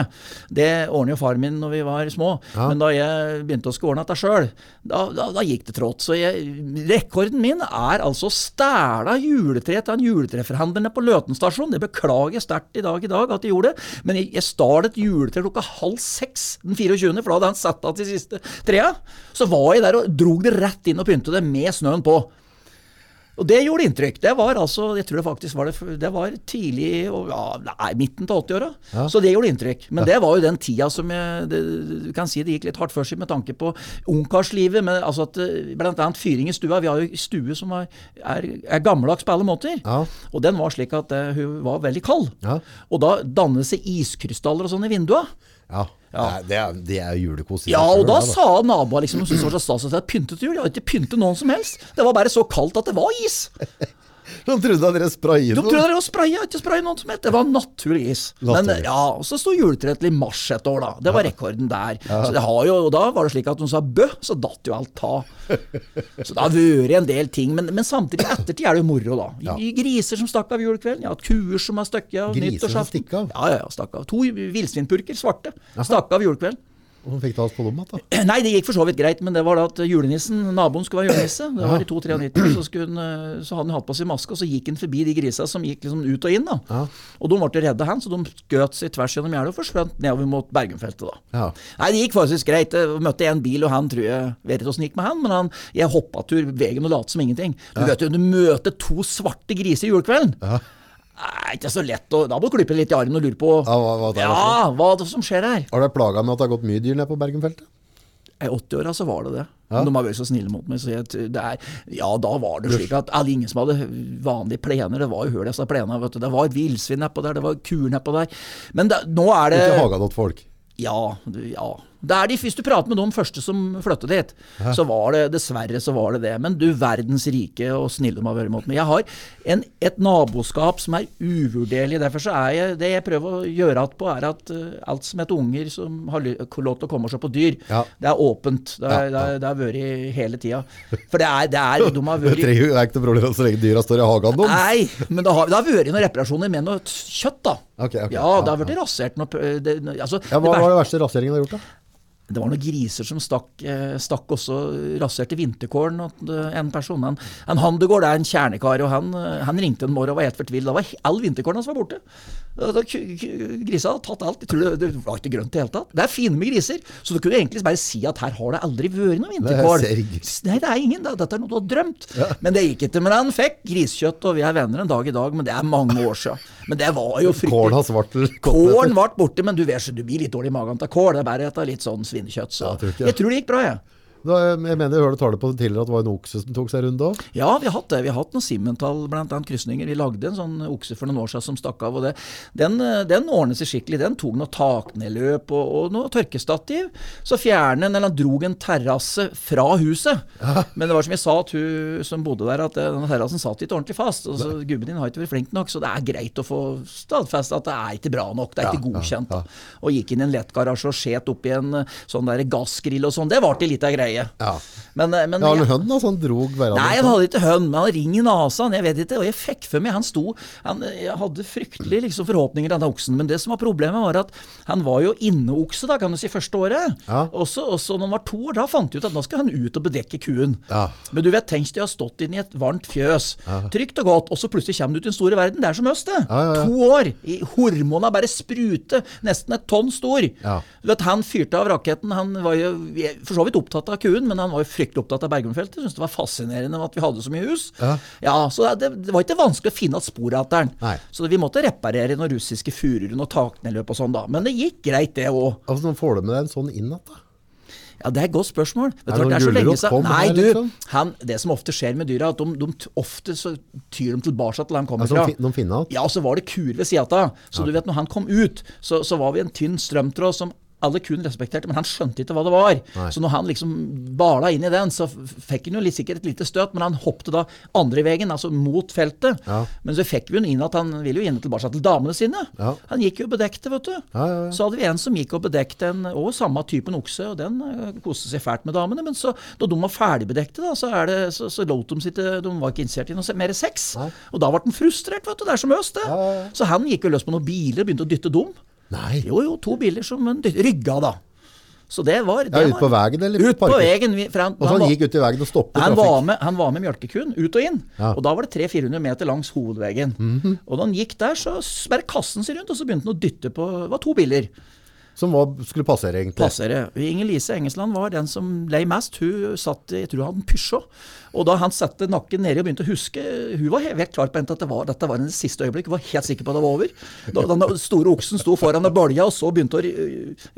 Det ordner jo far min når vi var små. Ja. Men da jeg begynte å skulle ordne dette sjøl, da, da, da, gikk det trått. Så jeg, rekorden min er altså å stæle juletre til en juletreforhandler på Løten stasjon. Det beklager jeg sterkt i dag i dag at jeg gjorde det. Men jeg, jeg stal et juletre klokka halv seks den 24., for da hadde han satt av de siste trea. Så var jeg der og drog det rett inn og pynte det med snøen på. Og det gjorde inntrykk. Det var altså, jeg tror det faktisk var det, det var tidlig ja, nei, midten til 80-åra. Ja. Så det gjorde inntrykk. Men ja. det var jo den tida som jeg det, du kan si det gikk litt hardt for seg med tanke på ungkarslivet. Men altså at eh, annet fyring i stua. Vi har jo stue som er, er, er gammeldags på alle måter. Og den var slik at uh, hun var veldig kald. Og da dannet seg iskrystaller og sånn i vinduene. Ja. Ja. Det, er, det er julekos. Ja, og da, da. sa naboa liksom, som syntes det var så stas at jeg pyntet jul. Jeg hadde ikke pyntet noen som helst. Det var bare så kaldt at det var is. [LAUGHS] De trodde at dere sprayet noe? De trodde dere spraya, ikke spraya noe som het. Det var naturligvis. Men ja, og så sto juletreet i mars et år, da. Det var rekorden der. Ja. Så det har jo, og Da var det slik at hun sa bø, så datt jo alt av. Så det har vært en del ting. Men, men samtidig, i ettertid er det jo moro, da. Ja. Griser som stakk av julekvelden. Ja, kuer som har stukket av Griser som stakk av? Ja, ja, stakk av. To villsvinpurker, svarte, stakk av julekvelden. Hvordan fikk det oss på lommet [CLEARS THROAT] da? Nei, det gikk for så vidt greit. Men det var da at julenissen, naboen skulle være julenisse. Det var i 293, så, hun, eh, så hadde han hatt på seg maske, og så gikk han forbi de grisa som gikk liksom ut og inn. da. Ja. Og de ble redde, han, så de skjøt seg tvers gjennom gjerdet og forsvant nedover mot Bergenfeltet. da. Ja. Nei, det gikk faktisk greit. Jeg møtte en bil, og han tror jeg vet ikke åssen det gikk med han, men han, jeg hoppa tur veien og lot som ingenting. Du vet jo, du møter to svarte griser i julekvelden. Nei, ikke så lett å Da må du klippe litt i armen og lure på ja, hva, hva, det ja, hva som skjer her. Har du plaga med at det har gått mye dyr ned på Bergenfeltet? I 80-åra så var det det. Ja. De har vært så snille mot meg. Så jeg, er, ja, da var det slik at alle, ingen som hadde vanlige plener. Det var jo hull i disse plenene. Det var villsvin nedpå der, det var kuer nedpå der. Men da, nå er det Ikke Hagadott-folk? Ja, ja. De, hvis du prater med de første som flyttet dit, Hæ? så var det dessverre så var det det. Men du verdens rike og snille de har vært mot meg. Jeg har en, et naboskap som er uvurderlig. Derfor så er jeg, det jeg prøver å gjøre att på, er at uh, alt som heter unger som har lov til å komme og se på dyr, ja. det er åpent. Det, har ja, ja. vært hele tida. For det er, det er de har vært [LAUGHS] Det er ikke noe problem så lenge dyra står i hagen deres? Nei, men det har, det har vært noen reparasjoner med noe kjøtt, da. Okay, okay. Ja, det har vært rasert noe det, altså, Hva var det verste raseringen du har gjort, da? Det var noen griser som stakk, eh, stakk også raserte vinterkålen. Eh, en person, en, en Handegård er en kjernekar, og han, eh, han ringte en morgen og var helt fortvilt. Da var all vinterkålen hans var borte. Grisa hadde tatt alt. Det, det var ikke grønt i det hele tatt. Det er fine med griser, så du kunne egentlig bare si at her har det aldri vært noen vinterkål. Nei, det er ingen. Dette er noe du har drømt. Ja. Men det gikk ikke. Men han fikk griskjøtt, og vi er venner en dag i dag, men det er mange år siden. Men det var jo fryktelig. [LAUGHS] Kålen. Ble borte, men du vet du blir litt dårlig i magen av kål. Det er bare et litt sånn svinekjøtt. Så. Ja, jeg, tror jeg tror det gikk bra, jeg. Da, jeg mener jeg hørte tale på det tidligere at det var en okse som tok seg runde òg? Ja, vi har hatt det. Vi har hatt noen Simmental bl.a. krysninger. Vi lagde en sånn okse for noen år siden som stakk av. og det, Den, den ordnet seg skikkelig. Den tok noe taknedløp og, og noe tørkestativ. Så fjernet den, eller drog en terrasse fra huset. Ja. [LAUGHS] Men det var som jeg sa til hun som bodde der, at denne terrassen satt ikke ordentlig fast. og så Gubben din har ikke vært flink nok, så det er greit å få stadfesta at det er ikke bra nok. Det er ja, ikke godkjent. Ja, og gikk inn i en lettgarasje og skjet oppi en sånn der gassgrill og sånn. Det ble ei lita greie greie. Ja. Men, eh, men, ja, han hønn altså? han drog hverandre? Nei, han hadde ikke hønn, men han ring i nesa. Jeg vet ikke, og jeg fikk for meg Han sto han, Jeg hadde fryktelige liksom, forhåpninger denne oksen, men det som var problemet, var at han var jo inneokse, da, kan du si, første året. Ja. Og så når han var to år, da fant de ut at nå skal han ut og bedekke kuen. Ja. Men du vet, tenk deg å ha stått inne i et varmt fjøs, trygt og godt, og så plutselig kommer du ut i den store verden. Det er som øst, det. To år. Hormona bare sprute. Nesten et tonn stor. Du vet, Han fyrte av raketten. Han var jo for så vidt opptatt av kuen, men han var jo fryktelig opptatt av Bergumfeltet. Syntes det var fascinerende at vi hadde så mye hus. Ja, ja Så det, det, var ikke vanskelig å finne igjen sporet etter den. Så vi måtte reparere noen russiske furuer og taknedløp og sånn, da. Men det gikk greit, det òg. Altså, nå får du med deg en sånn inn igjen, da? Ja, Det er et godt spørsmål. Vet er det er så lenge siden. Nei, du, liksom? han, det som ofte skjer med dyra, at de, de, ofte så tyr de tilbake til der de kommer fra. altså, de finner alt? ja, så var det kuer ved sida av. Så ja. du vet, når han kom ut, så, så var vi en tynn strømtråd som alle kun respekterte, men han skjønte ikke hva det var. Nei. Så når han liksom bala inn i den, så fikk han jo litt sikkert et lite støt, men han hoppet da andre veien, altså mot feltet. Ja. Men så fikk vi jo inn at han ville jo inn tilbake til damene sine. Ja. Han gikk jo bedekte, vet du. Ja, så hadde vi en som gikk og bedekte en og samme typen okse, og den uh, koste seg fælt med damene. Men så, da de var ferdigbedekte, da, så, er det, så, så lot de sitte De var ikke interessert i noe mer sex. Og da ble han frustrert, vet du. Det er som øst, det. Så han gikk jo løs på noen biler og begynte å dytte dem. Nei. Jo, jo, to biler som rygga, da. Så det var det Ja, Ut på veien, eller? Ut på veien. Han, og så han, gikk ut i veien og stoppet han trafikk? Var med, han var med mjølkekuen ut og inn. Ja. Og da var det 300-400 meter langs hovedveien. Mm -hmm. Og da han gikk der, så bare kassen seg rundt, og så begynte han å dytte på Det var to biler. Som var, skulle passere, egentlig? Passere. Inger Lise Engesland var den som lei mest. Hun satt jeg tror hun hadde en Peugeot. Og da han satte nakken nedi og begynte å huske Hun var helt klar på at det var, dette var hennes siste øyeblikk. Hun var helt sikker på at det var over. Da den store oksen sto foran og bølja, og så begynte å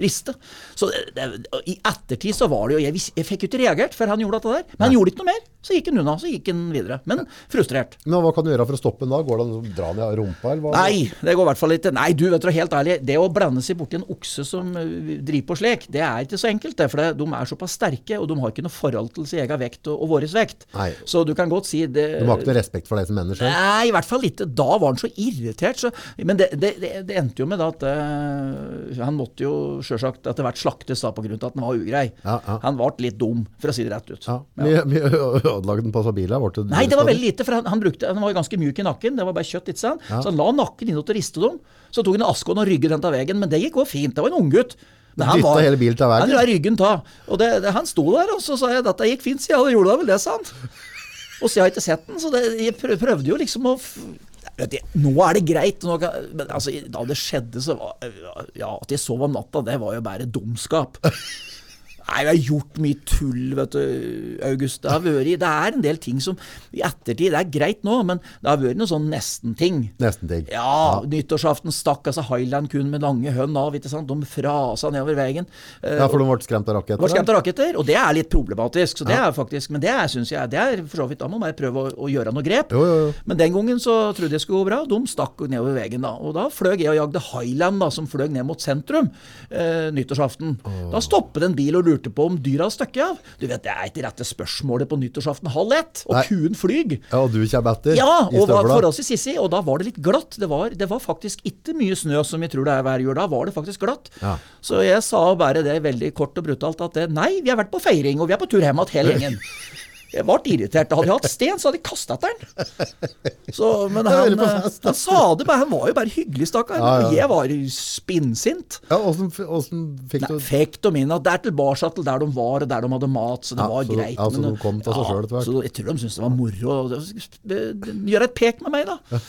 riste. Så det, i ettertid så var det jo Jeg, jeg fikk jo ikke reagert før han gjorde dette der. Men han gjorde ikke noe mer. Så gikk han unna. Så gikk han videre. Men frustrert. Men hva kan du gjøre for å stoppe den da? Går det an å dra den i rumpa, eller hva? Nei, det går i hvert fall ikke. Nei, du vet du, helt ærlig. Det å blande seg borti en okse som eh, driver på slik, det er ikke så enkelt. Det, for de er såpass sterke, og de har ikke noe forhold til sin egen vekt og, og vår vekt. Nei. Så du kan godt si det Du har ikke noe respekt for deg som menneske? Nei, i hvert fall ikke. Da var han så irritert. Så, men det, det, det, endte jo med at uh, han måtte jo sjølsagt etter hvert slaktes da pga. at han var ugrei. Ja, ja. Han ble litt dum, for å si det rett ut. Ja. Mye, mye ødelagte den på bilen? Nei, det var veldig lite. For han, han, brukte, han var ganske mjuk i nakken. Det var bare kjøtt, ikke sant. Så han la nakken inn og riste dem. Så tok han asken og rygget den av veggen. Men det gikk òg fint. Det var en unggutt. Var, hele bilen til veien? Han la ryggen ta. Og det, det, han sto der, og så sa jeg dette gikk fint, sier jeg. Det gjorde da vel det, sa han. Og så jeg har ikke sett den, så det, jeg prøvde jo liksom å du, nå er det greit. Kan, men altså, da det skjedde, så var Ja, at jeg sov om natta, det var jo bare dumskap. Nei, vi har gjort mye tull, vet du, August. Det har vært Det er en del ting som i ettertid Det er greit nå, men det har vært noen sånn nesten-ting. Nesten-ting. Ja, ja. Nyttårsaften stakk altså Highland kun med lange hønn av. ikke sant? De frasa nedover veien. Ja, for de ble skremt av raketter? Ble skremt av raketter, Og det er litt problematisk. så det ja. er faktisk, Men det syns jeg det er for så vidt Da må man prøve å, å gjøre noe grep. Jo, jo, jo. Men den gangen så trodde jeg skulle gå bra. De stakk nedover veien da. Og da fløy jeg og jagde Highland, da, som fløy ned mot sentrum eh, nyttårsaften. Oh. Da stoppet en bil og lurte på om dyra stakk av? Du vet, Det er ikke rette spørsmålet på nyttårsaften halv ett, og Nei. kuen flyr. Ja, og du kommer etter ja, og støvla. forholdsvis sissig, og da var det litt glatt. Det var, det var faktisk ikke mye snø som vi tror det er hver jul. Da var det faktisk glatt. Ja. Så jeg sa bare det veldig kort og brutalt at det, nei, vi har vært på feiring, og vi er på tur hjem igjen hele gjengen. [LAUGHS] Jeg ble irritert. Hadde jeg hatt sten, så hadde jeg kasta etter den. Så, men han, han, sa det bare. Han var jo bare hyggelig, stakkar. Ja, ja. Jeg var spinnsint. Ja, Åssen fikk du Fikk de inn at det er tilbake til der de var, og der de hadde mat. Så det ja, var så, greit. Så men, de kom til seg selv etter hvert? Så jeg tror de syntes det var moro. Gjøre et pek med meg, da.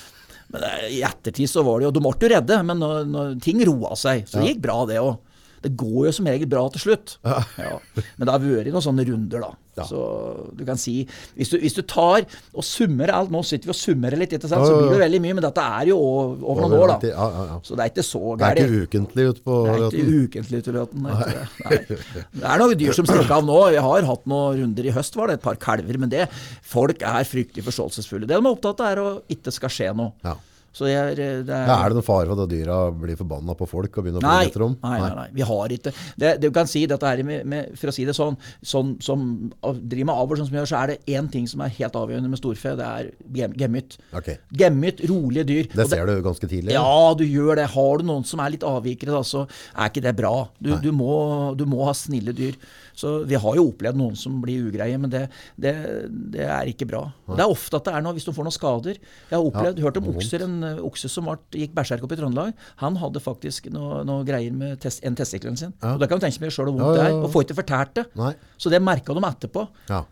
Men eh, i ettertid så var det jo De ble jo redde, men når, når ting roa seg, så det gikk bra, det òg. Det går jo som regel bra til slutt. Ja. Ja. Men det har vært noen sånne runder, da. Ja. Så du kan si hvis du, hvis du, tar og summer alt Nå sitter vi og summerer litt, så blir det veldig mye. Men dette er jo over noen år, da. Så det er ikke så gærent. Det er ikke ukentlig ute på Løten? Det er ikke ukentlig ute på Løten. Det. det er noen dyr som stikker av nå. Vi har hatt noen runder i høst, var det et par kalver. Men det, folk er fryktelig forståelsesfulle. Det de er opptatt av, er å ikke skal skje noe. Ja. Er, eh, det er, ja, er, det noen fare for at dyra blir forbanna på folk og begynner å bli etter dem? Nei, nei, nei, vi har ikke det. Du kan si dette her med, med, For å si det sånn, sånn som driver med avl, sånn som gjør, så er det én ting som er helt avgjørende med storfe. Det er gemmyt. Okay. Gemmyt, rolige dyr. Det ser det, du ganske tidlig? Ja, du gjør det. Har du noen som er litt avvikere, da, så er ikke det bra. Du, du, må, du må ha snille dyr. Så vi har jo opplevd noen som blir ugreie, men det, det, det er ikke bra. Det er ofte at det er noe hvis du får noen skader. Jeg har opplevd, ja, hørt om okser, en okse som var, gikk berserk opp i Trøndelag. Han hadde faktisk noe, noe greier med test, en testikkelen sin. Ja. Og Da kan du tenke deg sjøl hvor vondt ja, det er. Og får ikke fortært det. Nei. Så det merka de etterpå.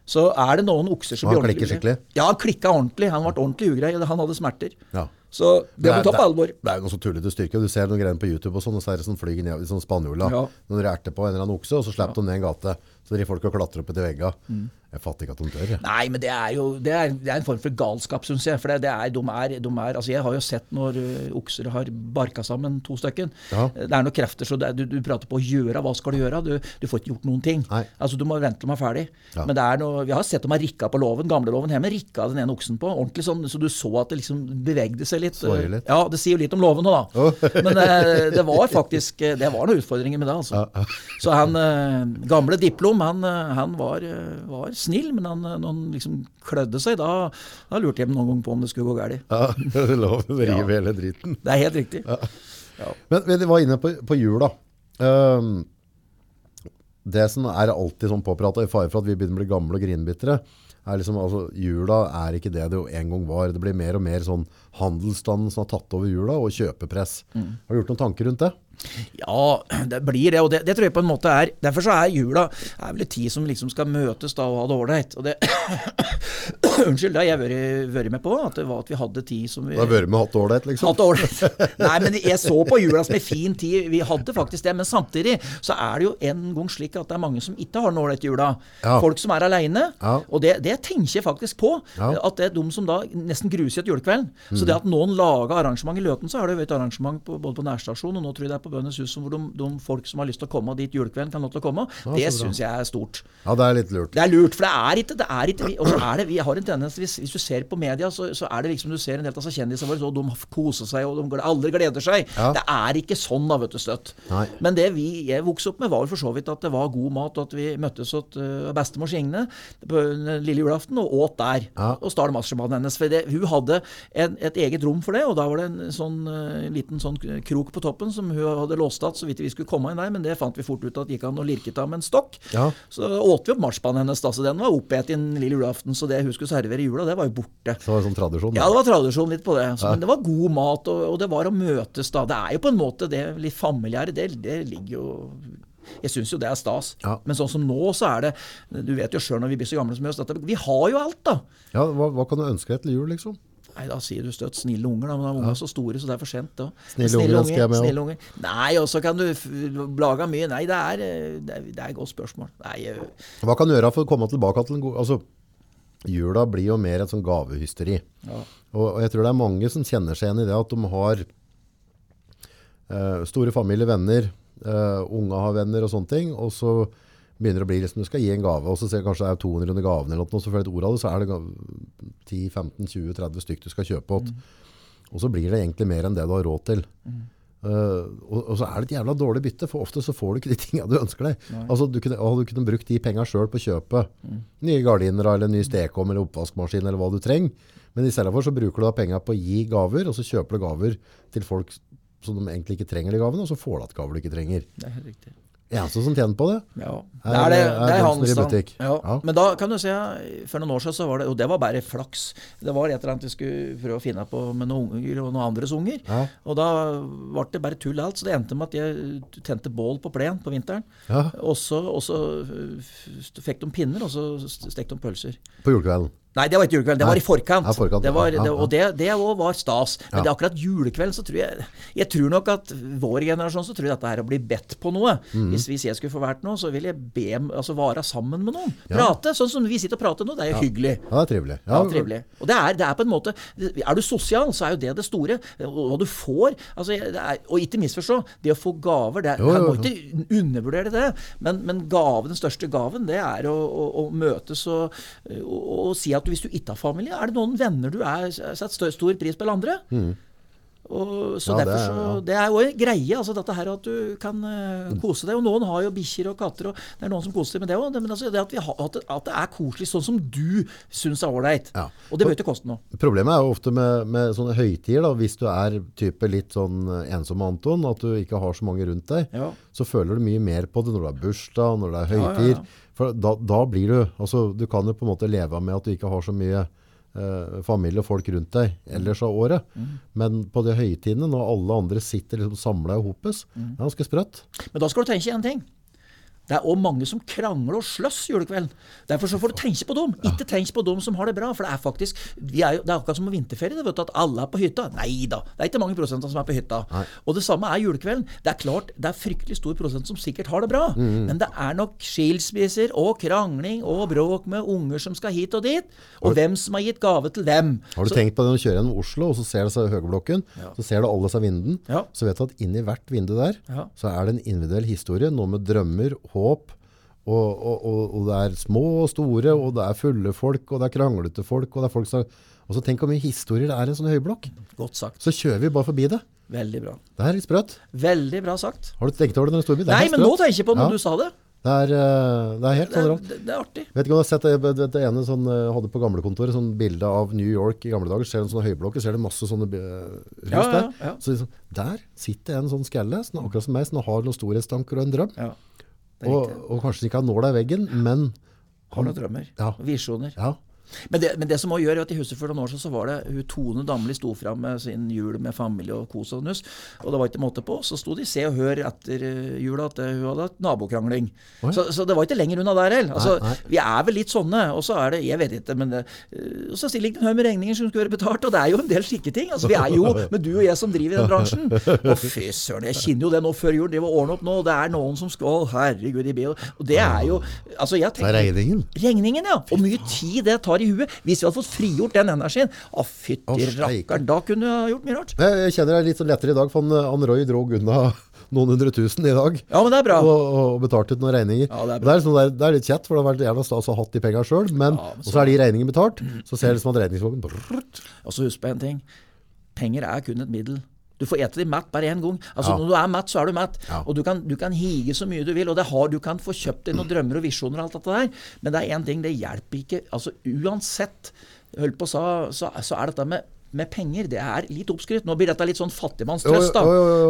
Så er det noen okser som blir ordentlig Han klikker skikkelig? Ja, han klikka ordentlig. Han ble ordentlig ugrei. Han hadde smerter. Ja. Så det må ta på alvor. Det er jo noe så tullete styrke. Du ser noen greier på YouTube, og sånn, og så er det sånn flyger ned i sånn spanjola. Ja. Noen erter på en eller annen okse, og så slipper ja. de ned en gate. Så driver folk og klatrer opp etter vegga. Mm. Jeg fatter ikke at de tør. Jeg. Nei, men det er jo det er, det er en form for galskap, syns jeg. For det, det er, de er, de er, altså Jeg har jo sett når uh, okser har barka sammen to stykker. Ja. Det er noen krefter, så du, du, prater på å gjøre. Hva skal du gjøre? Du, du får ikke gjort noen ting. Nei. Altså Du må vente til de er ferdig. Ja. Men det er noe, vi har sett dem har rikka på låven, gamleloven hjemme. Rikka den ene oksen på. ordentlig sånn, Så du så at det liksom bevegde seg litt. litt. Ja, det sier jo litt om låven nå, da. Oh. [LAUGHS] men uh, det var faktisk Det var noen utfordringer med det, altså. Ja. Så han uh, gamle diplom, han, han var, var snill, men han, når han liksom klødde seg, da, da lurte jeg noen gang på om det skulle gå galt. Ja, [LAUGHS] det lov å rive hele driten. Det er helt riktig. Ja. Ja. Men vi var inne på, på jul, da. Um, det som er alltid sånn påprata, i fare for at vi begynner å bli gamle og grinbitre, er liksom, altså, jula er ikke det det jo en gang var. Det blir mer og mer sånn handelsstanden som har tatt over jula, og kjøpepress. Mm. Har du gjort noen tanker rundt det? Ja, det blir det. Og det, det, tror jeg på en måte er Derfor så er jula er vel en tid som liksom skal møtes da og ha det ålreit. [COUGHS] Unnskyld, det har jeg vært med på. At det var at vi hadde tid som vi Du har vært med og hatt det ålreit, liksom? Hatt ålreit. Nei, men jeg så på jula som en fin tid. Vi hadde faktisk det. Men samtidig så er det jo en gang slik at det er mange som ikke har den ålreit jula. Ja. Folk som er aleine. Ja. Og det, det, tenker jeg faktisk på. Ja. At det er de som da nesten gruser et julekveld. Mm. Så det at noen lager arrangement i Løten, så har det jo et arrangement på, både på nærstasjonen og nå tror jeg det er på Bønnes hus hvor de, de, folk som har lyst til å komme dit julekvelden, kan lov til å komme. Ja, det syns jeg er stort. Ja, det er litt lurt. Det er lurt, for det er ikke, det er ikke Og så er det, vi har en tendens hvis, hvis, du ser på media, så, så, er det liksom du ser en del av kjendisene våre, og de koser seg, og de alle gleder seg. Ja. Det er ikke sånn da, vet du, støtt. Nei. Men det vi jeg vokste opp med, var for så vidt at det var god mat, og at vi møttes hos uh, bestemors Signe på lille julaften og åt der. Ja. Og stal marsjmannen hennes. For det, hun hadde en, et eget rom for det, og da var det en sånn uh, liten sånn krok på toppen som hun hadde låst igjen så vidt vi skulle komme inn der, men det fant vi fort ut at gikk an å lirke av med en stokk. Ja. Så åt vi opp marsipanen hennes, da, så den var oppet en lille julaften. Så det hun skulle servere i jula, det var jo borte. Så det var sånn tradisjon? Ja, det var tradisjon litt på det. Så, ja. Men det var god mat, og, og, det var å møtes da. Det er jo på en måte det litt familiære, det, det ligger jo jeg syns jo det er stas. Ja. Men sånn som nå, så er det Du vet jo sjøl når vi blir så gamle som oss, vi har jo alt, da. Ja, hva, hva kan du ønske deg til jul, liksom? Nei, Da sier du støtt snille unger, da, men da er ungene så store, så det er for sent. Da. Snille, snille unger, unger, snille unger. Nei, og så kan du blaga mye. Nei, det er, det er, det er et godt spørsmål. Nei, uh... Hva kan du gjøre for å komme tilbake til en god altså, Jula blir jo mer et sånn gavehysteri. Ja. Og, og, jeg tror det er mange som kjenner seg igjen i det at de har uh, store familie, venner, uh, unge har venner og sånne ting. og så begynner å bli liksom, Du skal gi en gave, og så ser kanskje det er 200 under gaven, eller noe, så får du et ord av det, så er det 10-15-20-30 stykker du skal kjøpe åt. Mm. Og så blir det egentlig mer enn det du har råd til. Mm. Uh, og, og, så er det et jævla dårlig bytte, for ofte så får du ikke de [LAUGHS] tingene du ønsker deg. Altså, du, kunne, å, du kunne brukt de penga sjøl på å kjøpe mm. nye gardiner eller ny stekeovn eller oppvaskmaskin eller hva du trenger. Men i stedet for så bruker du da penga på å gi gaver, og så kjøper du gaver til folk som de egentlig ikke trenger de gavene, og så får du igjen gaver du ikke trenger. Det er helt riktig. Eneste som tjener på det, ja. det er, det, det er handelsstand. Ja. Ja. Men da kan du se, for noen år siden så var det Og det var bare flaks. Det var et eller annet vi skulle prøve å finne på med noen unger og noen andres unger. Og da ble det bare tull alt. Så det endte med at jeg tente bål på plen på vinteren. Og så fikk de pinner, og så stekte de pølser. På julekvelden? Nei, det var ikke julekvelden. Det var i forkant. Ja, forkant det var, ja, ja, og det, det også var stas. Men det er akkurat julekvelden så tror jeg Jeg tror nok at vår generasjon så tror jeg dette er å bli bedt på noe. Mm. Hvis, hvis, jeg skulle få vært noe, så vil jeg be altså være sammen med noen. Prate. Sånn som vi sitter og prater nå. Det er jo hyggelig. Ja, det er trivelig. Ja, trivelig. Og det er, det er, på en måte Er du sosial, så er jo det det store. Hva du får altså, er, Og ikke misforstå. Det å få gaver det er, Man må ikke undervurdere det. Men, men gaven, den største gaven, det er å, å, å møtes og, og, og si at at hvis du ikke har familie, er det noen venner du er, setter stor pris på eller andre? Mm. Og, så ja, derfor så. Det er jo en greie, altså dette her at du kan uh, kose deg. Og noen har jo bikkjer og katter, og det er noen som koser seg med det òg. Men altså, det at, har, at, det, at, det, er koselig sånn som du syns er ålreit. Ja. Og det bør ikke koste noe. Problemet er jo ofte med, med sånne høytider, hvis du er type litt sånn ensom Anton, at du ikke har så mange rundt deg, så føler du mye mer på det når det er bursdag, når det er høytid. For da, da, blir du altså Du kan jo på en måte leve med at du ikke har så mye eh, familie og folk rundt deg ellers av året. Mm. Men på de høytidene, når alle andre sitter liksom samla i hopes, mm. det er ganske sprøtt. Men da skal du tenke en ting. Det er òg mange som krangler og slåss julekvelden. Derfor så får du tenke på dem. Ikke tenk på dem som har det bra. For det er faktisk er jo, Det er akkurat som på vinterferie, det, vet du, at alle er på hytta. Nei da, det er ikke mange prosenter som er på hytta. Nei. Og det samme er julekvelden. Det er klart, det er fryktelig stor prosent som sikkert har det bra. Mm. Men det er nok skilsmisser og krangling og bråk med unger som skal hit og dit. Og har, hvem som har gitt gave til dem. Har du så, tenkt på det når du kjører gjennom Oslo, og så ser du seg Høgeblokken, ja. så ser du alle seg vinden, ja. så vet du at inni hvert vindu der, ja. så er det en individuell historie. Noe med drømmer, håp. Og, og, og, det er små og store, og det er fulle folk, og det er kranglete folk. Og det er folk som... Og så tenk hvor mye historier det er i en sånn høyblokk. Godt sagt. Så kjører vi bare forbi det. Veldig bra. Det er litt sprøtt. Veldig bra sagt. Har du tenkt over det når du står i Nei, men nå tenker jeg på når ja. du sa det. Det er, eh, det er helt rart. Det, det, er artig. Vet ikke om du har sett det, det, det ene sånn, eh, hadde på gamlekontoret, sånn bilde av New York i gamle dager. Ser du en sånn høyblokk, ser du masse sånne hus ja, der. Ja, ja. Så liksom, Der sitter en sånn skalle, sånn, akkurat som meg, som har noen storhetstanker og en drøm. Og, og, kanskje ikke har nåla i veggen, men Har noen drømmer. Ja. Visjoner. Ja. Men det, men det som også gjør, at i huset for noen år siden så var det hun Tone Damli sto fram med sin jul med familie og kos og nuss. Og det var ikke måte på. Så sto de Se og Hør etter eh, jula at hun hadde hatt nabokrangling. Så, så, det var ikke lenger unna der heller. Altså, vi er vel litt sånne. Og så er det Jeg vet ikke, men det, eh, Og så stiller ikke en haug med regninger som skal være betalt. Og det er jo en del slike ting. Altså, vi er jo [LAUGHS] med du og jeg som driver i den bransjen. Og fy søren, jeg kjenner jo det nå før jul. Driver og ordner opp nå. Og det er noen som skal herregud, i bil. Og det er jo Altså, jeg tenker Det er regningen? Regningen, ja. Og mye tid det tar i huet. Hvis vi hadde fått frigjort den energien, å fytti rakkeren, da kunne du gjort mye rart. Jeg kjenner deg litt sånn lettere i dag, for han Roy dro unna [LAUGHS] noen hundre tusen i dag. Ja, men det er bra. Og, og betalt ut noen regninger. Ja, det, er det, er liksom, det, er, det, er litt kjett, for det har vært gjerne stas å ha hatt de pengene sjøl. Men, ja, men så, er de regningene betalt, så ser det liksom som at regningsvognen Og så husk på en ting. Penger er kun et middel. Du får ete deg mett bare én gang. Altså ja. Når du er mett, så er du mett. Ja. Og du kan, du kan, hige så mye du vil, og har, du kan få kjøpt deg noen drømmer og visjoner og alt dette der, men det er én ting, det hjelper ikke. Altså Uansett holdt på å sa, så, så er dette med med penger, det er litt oppskrytt. Nå blir dette litt sånn fattigmannstrøst, da.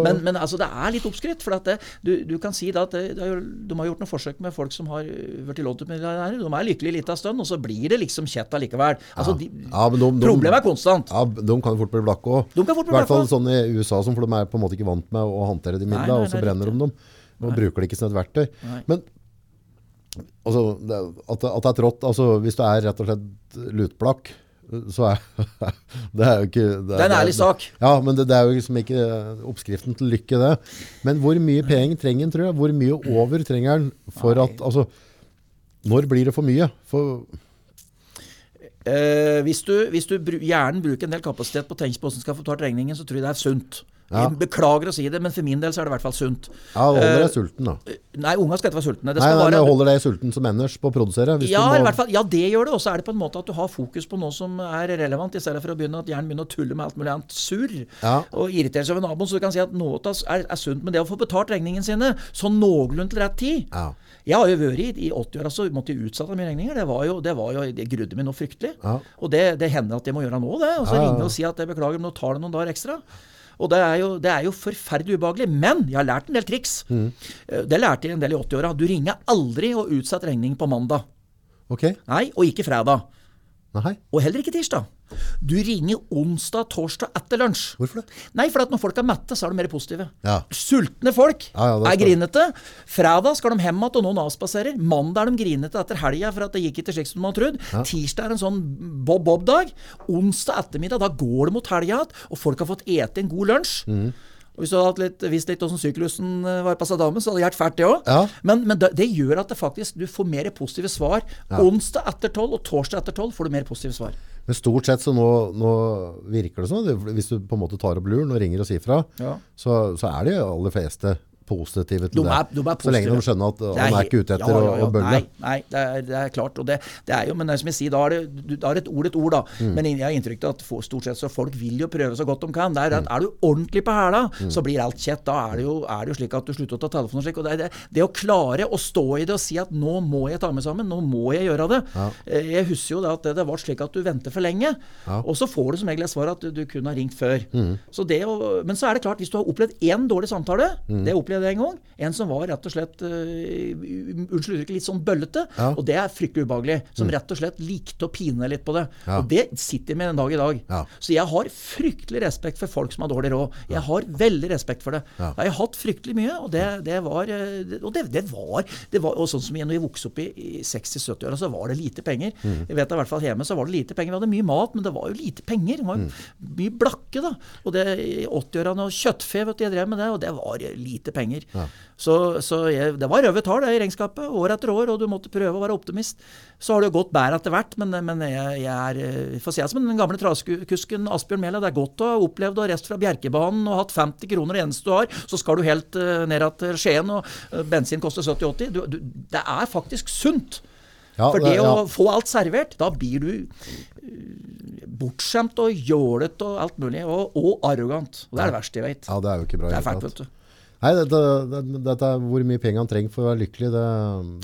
Men, men, altså, det er litt oppskrytt. For det, du, du, kan si at det, det, de har gjort noen forsøk med folk som har blitt låntmillionærer. De er lykkelige litt av stund, og så blir det liksom kjett allikevel. Altså, de, ja, de, problemet er konstant. Ja, De kan fort bli blakke òg. I hvert fall sånn i USA, som, for de er på en måte ikke vant med å håndtere de midlene, og så brenner de dem. Og nei. bruker det ikke som et verktøy. Nei. Men altså, det, at, at, det er trått altså, Hvis du er rett og slett lutblakk så er [LAUGHS] det er jo ikke Det, det er en ærlig sak. Ja, men det, det, er jo liksom ikke oppskriften til lykke, det. Men hvor mye penger trenger en, tror jeg? Hvor mye over trenger en for at Altså, når blir det for mye? For eh, hvis, du, hvis du hjernen bruker en del kapasitet på å tenke på hvordan du skal få betalt regningen, så tror jeg det er sunt. Ja. Beklager å si det, men for min del så er det i hvert fall sunt. Ja, holder deg uh, sulten, da. Nei, unga skal ikke være sultne. Det nei, nei, bare, holder deg sulten som ellers på å produsere? Ja, må... i hvert fall, ja, det gjør det. Og så er det på en måte at du har fokus på noe som er relevant, i stedet for å begynne at hjernen begynner å tulle med alt mulig annet surr. Ja. Og irritere seg over naboen. Så du kan si at noe er, er sunt. Men det å få betalt regningene sine sånn noenlunde til rett tid ja. Jeg har jo vært i, i 80-åra så måtte jeg utsette mine regninger. Det var jo, det, var jo, det grudde meg noe fryktelig. Ja. Og det, det, hender at jeg må gjøre nå, det. Og så ringe og si at jeg beklager, men nå tar det noen dager ekstra. Og det er, jo, det er jo forferdelig ubehagelig. Men jeg har lært en del triks. Mm. Eh, det lærte jeg en del i 80-åra. Du ringer aldri og utsetter regning på mandag. Okay. Nei, og ikke fredag. Nei. Og heller ikke tirsdag. Du ringer onsdag, torsdag etter lunsj. Hvorfor det? Nei, for at når folk er mette, så er de mer positive. Ja. Sultne folk ja, ja, er grinete. Fredag skal de hjem igjen, og noen avspaserer. Mandag er de grinete etter helga for at det gikk ikke slik som de hadde trodd. Tirsdag er en sånn bob-bob-dag. Onsdag ettermiddag, da går det mot helga igjen, og folk har fått ete en god lunsj. Mm. Og Hvis du hadde litt, visst litt hvordan syklusen eh, var på Saddamen, så hadde det hjulpet fælt, det òg. Ja. Men, men det, det, gjør at det faktisk, du får mer positive svar. Ja. Onsdag etter tolv og torsdag etter tolv får du mer positive svar. Men stort sett så nå, nå virker det sånn, hvis du på en måte tar opp luren og ringer og sier fra, ja. så, så, er de aller fleste positive til de er, de er. Så lenge de skjønner at han er, er ikke ute etter ja, ja, ja. å bølle. Nei, nei det, er, det, er, klart. Og det, det, er jo, men som jeg sier, da er, det, da er et ord et ord, da. Mm. Men jeg har inntrykk av at for, stort sett så folk vil jo prøve så godt de kan. Der, mm. Er du ordentlig på hæla, mm. så blir alt kjett. Da er det, jo, er det jo slik at du slutter å ta telefonen slik. Og det, det, å klare å stå i det og si at nå må jeg ta meg sammen, nå må jeg gjøre det. Eh, jeg husker jo det at det, var slik at du venter for lenge, og så får du som regel et svar at du, du kunne ha ringt før. Mm. Så å, men så er det klart, hvis du har opplevd én dårlig samtale, mm. det opplevd en gang. En som var rett og slett uh, unnskyld uttrykket, litt sånn bøllete. Ja. Og det er fryktelig ubehagelig. Som mm. rett og slett likte å pine litt på det. Ja. Og det sitter med en dag i dag. Ja. Så jeg har fryktelig respekt for folk som har dårlig råd. Jeg har veldig respekt for det. Jeg har hatt fryktelig mye, og det, det var eh, Og det, det, var, det var og sånn som jeg, når jeg vokste opp i, i 60-70-åra, så var det lite penger. Mm. Jeg vet i hvert fall hjemme så var det lite penger. Vi hadde mye mat, men det var jo lite penger. Det var mm. mye blakke, da. Og det i 80-årene og kjøttfe, vet du, jeg drev med det, og det var lite penger. Ja. Så, så jeg, det var røde tall i regnskapet, år etter år, og du måtte prøve å være optimist. Så har det jo gått bedre etter hvert, men, men jeg, jeg, er får si det som den gamle traskusken Asbjørn Mæhle. Det er godt å ha opplevd å ha reist fra Bjerkebanen og hatt 50 kroner det eneste du har. Så skal du helt uh, ned til Skien, og uh, bensin koster 70-80. Det er faktisk sunt. Ja, For det, ja. å få alt servert, da blir du bortskjemt og jålete og alt mulig. Og, og arrogant. Og det er det verste jeg vet. Ja, det er jo ikke bra. Det er fælt, vet du. Nei, dette, dette, dette, er hvor mye penger han trenger for å være lykkelig. Det,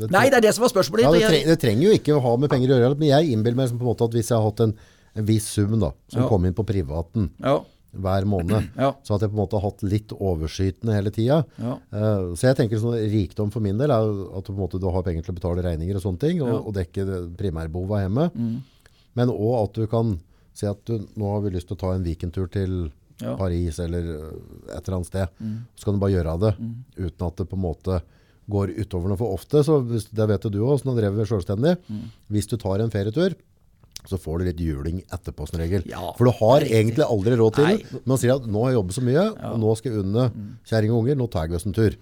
det Nei, det er det som var spørsmålet. Ja, det, tre, det, trenger jo ikke å ha med penger å gjøre. Men jeg innbiller meg på en måte at hvis jeg har hatt en, en viss sum da, som ja. kom inn på privaten ja. hver måned, så at jeg på en måte har hatt litt overskytende hele tida. Uh, så jeg tenker sånn, rikdom for min del er at du, på en måte, du har penger til å betale regninger og sånne ting, og, og dekke primærbehovet hjemme. Mm. Men òg at du kan si at du, nå har vi lyst til å ta en weekendtur til ja. Paris eller øh, et eller annet sted. Mm. Så kan du bare gjøre det mm. uten at det på en måte går utover noe for ofte. så hvis, Det vet du òg, som har drevet selvstendig. Mm. Hvis du tar en ferietur, så får du litt juling etterpå som regel. Ja, for du har egentlig aldri råd til det. Men man sier at nå har jeg jobbet så mye, ja. og nå skal jeg unne mm. kjerring og unger. Nå tar jeg oss en tur.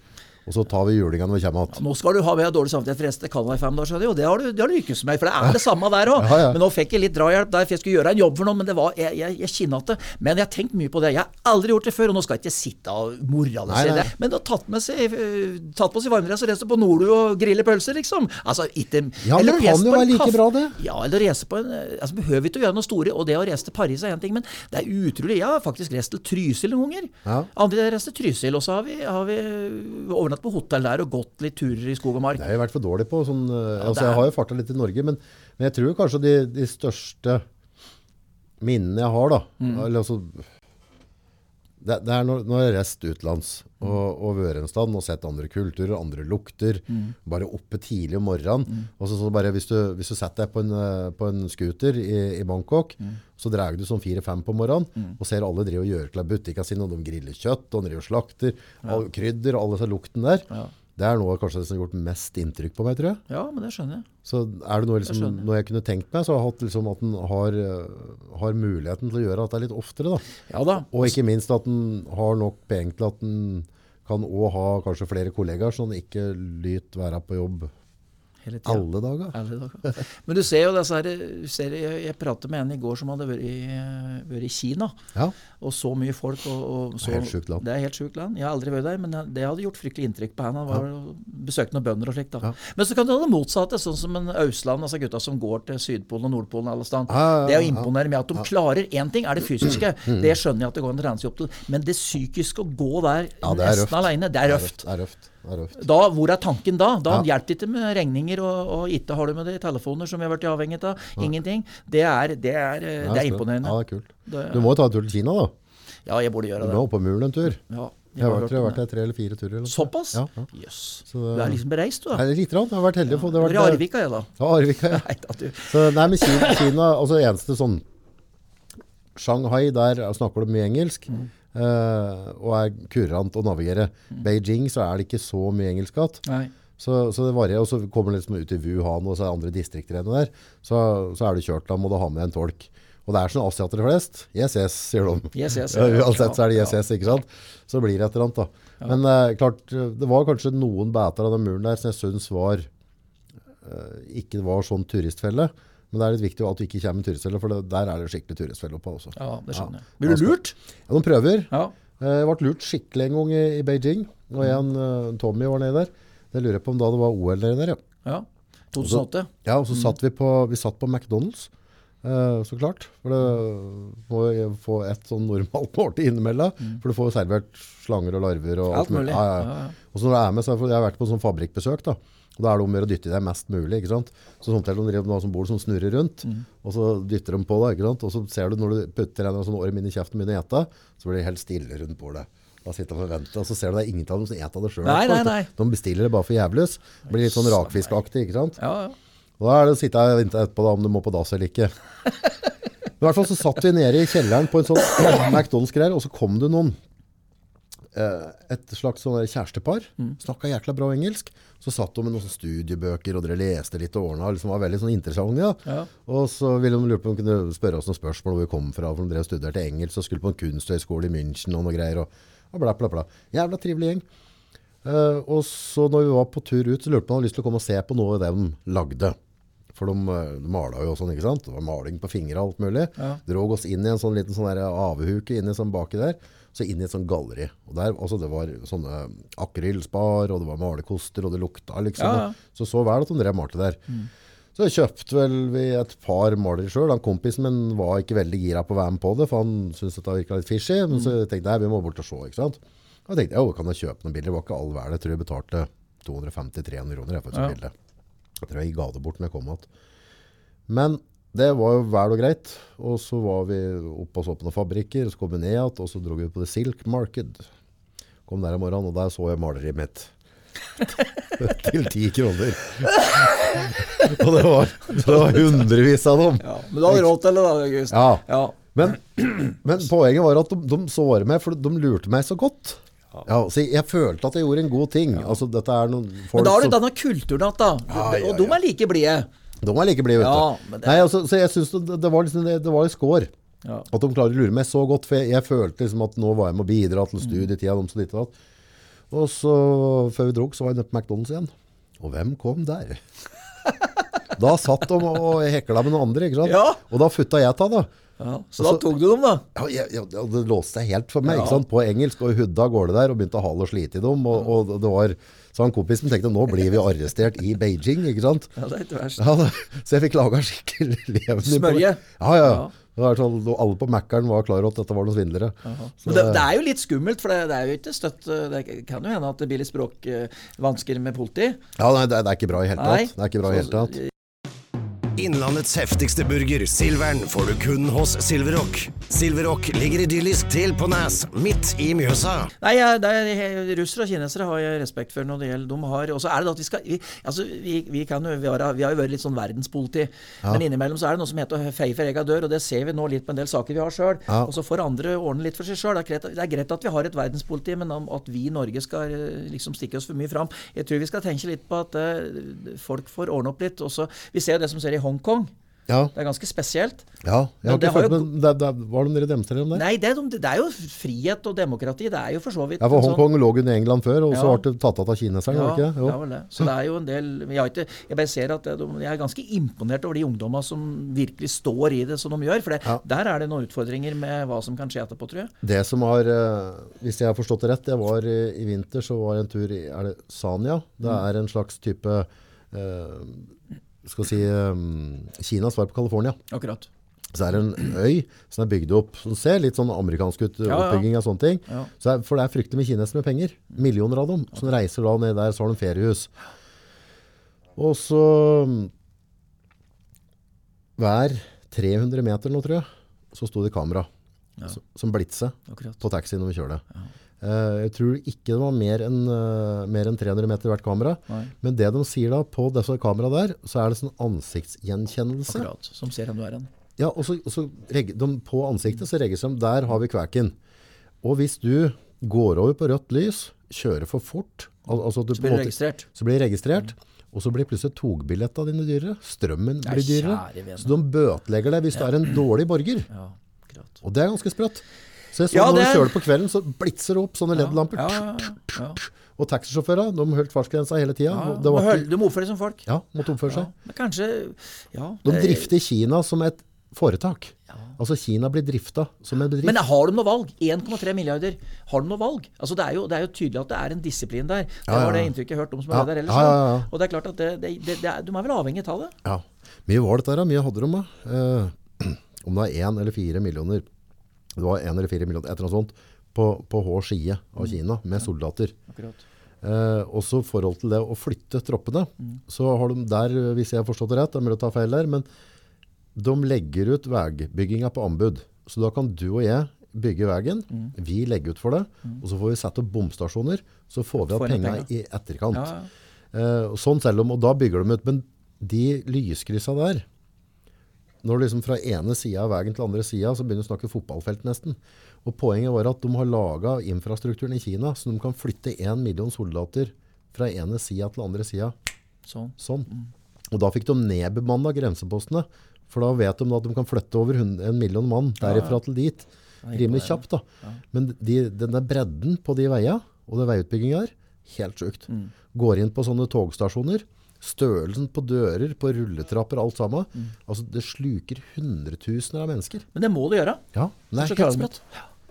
Og så tar vi julinga når vi kommer igjen. Ja, nå skal du ha med dårlig samvittighet for resten. Canada i fem dager, og det har du, det har du lykkes med. For det er [LAUGHS] det samme der òg. Ja, ja. Men nå fikk jeg litt drahjelp der, for jeg skulle gjøre en jobb for noen. Men det var, jeg, jeg, jeg kinnete. Men jeg har tenkt mye på det. Jeg har aldri gjort det før, og nå skal jeg ikke sitte og moralisere det. Men det har tatt, med seg, tatt på seg varmdress og reist på Nordu og grille pølser, liksom. Altså, ikke, ja, det kan jo være like bra, det. Ja, eller reise på en altså, Behøver ikke å gjøre noe store. Og det å reise til Paris er én ting, men det er utrolig. Jeg har faktisk reist til Trysil noen ganger. Ja. Andre har til Trysil, og så har vi, har vi på hotell der. og gått litt turer i skog og mark. Det har jeg vært for dårlig på. Sånn, eh, altså, jeg har jo farta litt i Norge, men, men jeg tror kanskje de, de, største minnene jeg har, da mm. eller, altså, det, det, er når, når jeg har reist utenlands og, og vært en sted og sett andre kulturer, andre lukter. Mm. Bare oppe tidlig om morgenen. Mm. Og så, så bare, hvis, du, hvis, du, setter deg på en, eh, på en scooter i, i Bangkok, mm. så drar du sånn fire-fem på morgenen mm. og ser alle drive og gjøre til butikkene sine. og de griller kjøtt, og de slakter, ja. krydder og alle den lukten der. Ja. Det er noe kanskje som har gjort mest inntrykk på meg, tror jeg. Ja, men det skjønner jeg. Så er det noe, liksom, jeg noe jeg kunne tenkt meg, så har jeg hatt liksom, at en har, har, muligheten til å gjøre dette litt oftere. Da. Ja, da. Og ikke minst at en har nok penger til at en kan òg ha kanskje flere kollegaer, så en ikke lyt være på jobb Hele tida. Alle dager. Alle dager. Men du ser jo disse her, ser, jeg, jeg pratet med en i går som hadde vært i, vært i Kina. Ja. Og så mye folk. Og, og så, det er helt sjukt land. Det er helt sjukt land. Jeg har aldri vært der, men det hadde gjort fryktelig inntrykk på henne. Han var ja. Besøkte noen bønder og slikt. da. Ja. Men så kan du ha det motsatte, sånn som en Ausland, altså gutta som går til Sydpolen og Nordpolen alle steder. Ja, det er å imponere med at de klarer én ting, er det fysiske. [CLEARS THROAT] Mm. Det skjønner jeg at det går trene seg opp til. Men det psykiske, å gå der nesten aleine, det er røft. Det er røft. Da, hvor er tanken da? Da ja. hjelper det ikke med regninger, og, og ikke har du med det telefoner som vi har vært avhengig av. Ingenting. Det er, det er, ja, det er imponerende. Ja, det er kult. Det, du må jo ta en tur til Kina, da. Ja, jeg burde gjøre det. Du må opp på muren en tur. Ja. Jeg, har vært, jeg har vært der tre eller fire turer. Eller Såpass? Ja, ja. Yes. Så du er liksom bereist, du da? Nei, litt. Jeg har vært heldig. Ja. Det har vært, Arvika, jeg, da. Ja, Arvika, ja. [LAUGHS] nei, da, så, nei, men Kina, Kina altså eneste sånn Shanghai, der snakker du mye engelsk. Mm. Uh, og er kurant å navigere. Mm. Beijing så er det ikke så mye engelsk igjen. Så, så, det varierer. Og så kommer det liksom ut i Wuhan og så er andre distrikter enn der. Så, så, er du kjørt. Da må du ha med en tolk. Og det er sånn asiater flest. Yes, yes, sier de. Yes, yes, [LAUGHS] ja. Uansett så er det yes, yes, ikke sant? Så blir det et eller annet, da. Ja. Men uh, klart, det var kanskje noen bæter av den muren der som jeg syns var uh, ikke var sånn turistfelle. Men det er litt viktig at du ikke kommer med turistfelle, for det, der er det skikkelig turistfelle oppå også. Ja, det skjønner jeg. Blir du lurt? Ja, de prøver. Ja. Eh, jeg ble lurt skikkelig en gang i, i Beijing. Og en, uh, Tommy var nede der. Jeg lurer på om da det var OL nede der, ja. ja. 2008. ja, og så mm. satt vi på, vi satt på McDonald's. Uh, så klart. For det må jo få et sånn normalt [LAUGHS] måltid innimellom. Mm. For du får jo servert slanger og larver og alt, alt mulig. Ja, ja. Og så når du er med, så jeg har vært på sånn fabrikkbesøk. da. Og Da er det om å gjøre å dytte i deg mest mulig. ikke sant? Så sånn til de som bor som snurrer rundt, mm. og så dytter de på deg. ikke sant? Og så ser du når du putter en sånn orm inn i kjeften min og gjetta, så blir det helt stille rundt bordet. Da sitter de og venter, og så ser du det er ingen av dem som eter det sjøl. De bestiller det bare for jævløs. Blir litt sånn rakfiskaktig, ikke sant? Ja, ja. Og da er det å sitte og vente etterpå da, om du må på dass eller ikke. [LAUGHS] Men I hvert fall så satt vi nede i kjelleren på en sånn [COUGHS] McDonald's-greier, og så kom det noen et slags sånn kjærestepar. Mm. Snakka jækla bra engelsk. Så satt de med noen studiebøker, og dere leste litt og ordna. Liksom var veldig sånn interessante. Ja. Ja. Og så ville de lure på om de kunne spørre oss noen spørsmål hvor vi kom fra. For de drev studerte engelsk og skulle på en kunsthøyskole i München og noe greier. Og, og bla, bla, bla. Jævla trivelig gjeng. Uh, og så når vi var på tur ut, så lurte man om de hadde lyst til å komme og se på noe de lagde. For de, eh, de mala jo sånn, ikke sant? Det var maling på fingre og alt mulig. Ja. Drog oss inn i en sånn liten sånn der avehuke inni sånn baki der. Så inn i et sånt galleri. Og der, altså det var sånne akrylspar, og det var malerkoster, og det lukta liksom. Ja, ja. Så så vel at de drev malte der. Så kjøpte vel vi et par malere sjøl. Kompisen min var ikke veldig gira på å være med på det, for han syntes dette virka litt fishy. Men så tenkte jeg nei, vi må bort og se. ikke sant? Og jeg tenkte jo, kan jeg kjøpe noen bilder? Det var ikke all verden. Jeg tror jeg betalte 250-300 kroner jeg, for et Ja. bilde. Jeg tror jeg ga det bort når jeg kom igjen. Men det var jo vel og greit. Og så var vi oppe og så på noen fabrikker, og så kom vi ned igjen, og så dro vi på The Silk Market. Kom der om morgenen, og der så jeg maleriet mitt. [LAUGHS] Til ti kroner. [LAUGHS] og det var, det var hundrevis av dem. ja. Men du hadde råd til det, da, August. Ja. Ja. Men, [CLEARS THROAT] men poenget var at de, de såret meg, for de lurte meg så godt. Ja, jeg, følte at jeg gjorde en god ting. Altså, er noen folk Men da har du denne kulturen igjen, da. Og de er like blide. De var like blide, vet du. Ja, det- Nei, altså, så jeg synes det, det var liksom, det, det var litt skår. Ja. At de klarer å lure meg så godt, for jeg, jeg følte liksom at nå var jeg med å bidra til studietida. De så og så, før vi drog, så var jeg nede på McDonald's igjen. Og hvem kom der? [LAUGHS] Da satt de og hekla med noen andre, ikke sant? Ja. Og da futta jeg ta, da. Ja. Så da tok du dem, da. Ja, jeg, jeg, det låste seg helt for meg, ikke sant? På engelsk, og hudda av gårde der, og begynte å hale og slite i dem. Og, og det var, så han kompisen tenkte, nå blir vi arrestert i Beijing, ikke sant? Ja, det er ikke verst. Ja, så jeg fikk laga skikkelig levende Smørje? Ja, ja. Ja. Sånn, alle på Mækkern var klar over at dette var noen svindlere. Det, det er jo litt skummelt, for det, det er jo ikke støtt Det kan jo hende at det blir litt språkvansker med politi. ja, nei, det, det er ikke bra i hele tatt. Det er ikke bra i hele tatt. Innlandets heftigste burger, Silveren, får du kun hos Silverrock. Silverrock ligger idyllisk til på Nes, midt i Mjøsa. Nei, er, Russere og kinesere har jeg respekt for når det gjelder de har, Og så er det da at vi skal vi, altså, vi, vi, kan vi, har, vi har jo vært litt sånn verdenspoliti, men innimellom så er det noe som heter å feie for ega dør, og det ser vi nå litt på en del saker vi har sjøl. Ja. Og så får andre ordne litt for seg sjøl. Det, er det er greit at vi har et verdenspoliti, men om at vi i Norge skal eh, liksom stikke oss for mye fram Jeg tror vi skal tenke litt på at uh, folk får ordne opp litt. Også, vi ser jo det som skjer i Hongkong. Ja, Det er ganske spesielt. ja. Jeg har ikke følt, jo- men det, det, var det dere demonstrerer om det? Nei, det er, det er jo frihet og demokrati. Det er jo for så vidt Ja, for Hongkong sånn- Hongkong lå under England før, og så ble det tatt av kineserne, Ja, ikke? Jo. Ja, vel det. Så det er jo en del Jeg, ikke, jeg bare ser at de- jeg er ganske imponert over de ungdommene som virkelig står i det som de gjør. For det, Ja. der er det noen utfordringer med hva som kan skje etterpå, tror jeg. Det som har, eh, hvis jeg har forstått det rett, jeg var i, i vinter, så var jeg en tur i, er det Sanya? Det Mm. er en slags type, eh, skal si, um, Kinas svar på California. Akkurat. Så er det en øy som er bygd opp, som ser litt sånn amerikansk ut, Ja, ja. oppbygging av sånne ting. Ja. Så er, for det er fryktelig med kinesere med penger. Millioner av dem, som reiser da ned der, så har de feriehus. Og så mm, hver 300 meter nå, tror jeg, så sto det kamera ja. som blitse akkurat. på taxien når vi kjørte. Eh, jeg tror ikke det var mer enn uh, en 300 meter hvert kamera. Nei. Men det de sier da, på disse kameraene der, så er det sånn ansiktsgjenkjennelse. Akkurat. Som ser hvem du er hen. Ja, og så, og så de, på ansiktet så registrerer de, der har vi kveken. Og hvis du går over på rødt lys, kjører for fort, al altså du Så blir det registrert. så blir det registrert, og så blir plutselig togbillettene dine dyrere. Strømmen blir dyrere. Så de bøtelegger deg hvis du er en dårlig borger. Ja. Og det er ganske sprøtt. Så jeg så Ja, når det du er- kjører på kvelden, så blitser det opp sånne LED-lamper. Ja, ja, ja. Og taxisjåfører, de holdt fartsgrensa hele tida. ja. Må ikke, oppføre deg som folk. ja, måtte oppføre Ja. seg. Men kanskje Ja. De det- drifter Kina som et foretak. Altså Kina blir drifta som en bedrift. Men har de noe valg? 1,3 milliarder. Har de noe valg? Altså det, er jo, det er jo tydelig at det er en disiplin der. Det Ja, ja, var det inntrykket jeg hørte om som Ja, der ellers. ja, ja, ja. Og det er klart at det, det, er, de er vel avhengig av det. Ja. Mye var dette da. mye hadde de da. Eh, [CLEARS THROAT] om det er én eller fire millioner, det var én eller fire millioner, et eller annet sånt, på, på hver side av Kina med soldater. Akkurat. Eh, også forhold til det å flytte troppene, så har de der, hvis jeg har forstått det rett, det er mulig å ta feil der, men de legger ut veibygginga på anbud. Så da kan du og jeg bygge veien. Mm. Vi legger ut for det. Mm. Og så får vi sette opp bomstasjoner. Så får vi av penga i etterkant. Ja, ja. Eh, sånn selv om, og da bygger de ut. Men de lyskryssa der når du liksom fra ene sida av veien til andre sida, så begynner du å snakke fotballfelt nesten. Og Poenget var at de har laga infrastrukturen i Kina, så de kan flytte én million soldater fra ene sida til andre sida. Sånn. sånn. Mm. Og da fikk de nedbemanna grensepostene. For da vet de at de kan flytte over en million mann derifra til dit. Rimelig kjapt, da. Men de, denne bredden på de veiene og det veiutbygginga her, helt sjukt. Mm. Går inn på sånne togstasjoner. Størrelsen på dører, på rulletrapper, alt sammen. Mm. Altså, det sluker hundretusener av mennesker. Men det må det gjøre. Ja, det er helt sprøtt.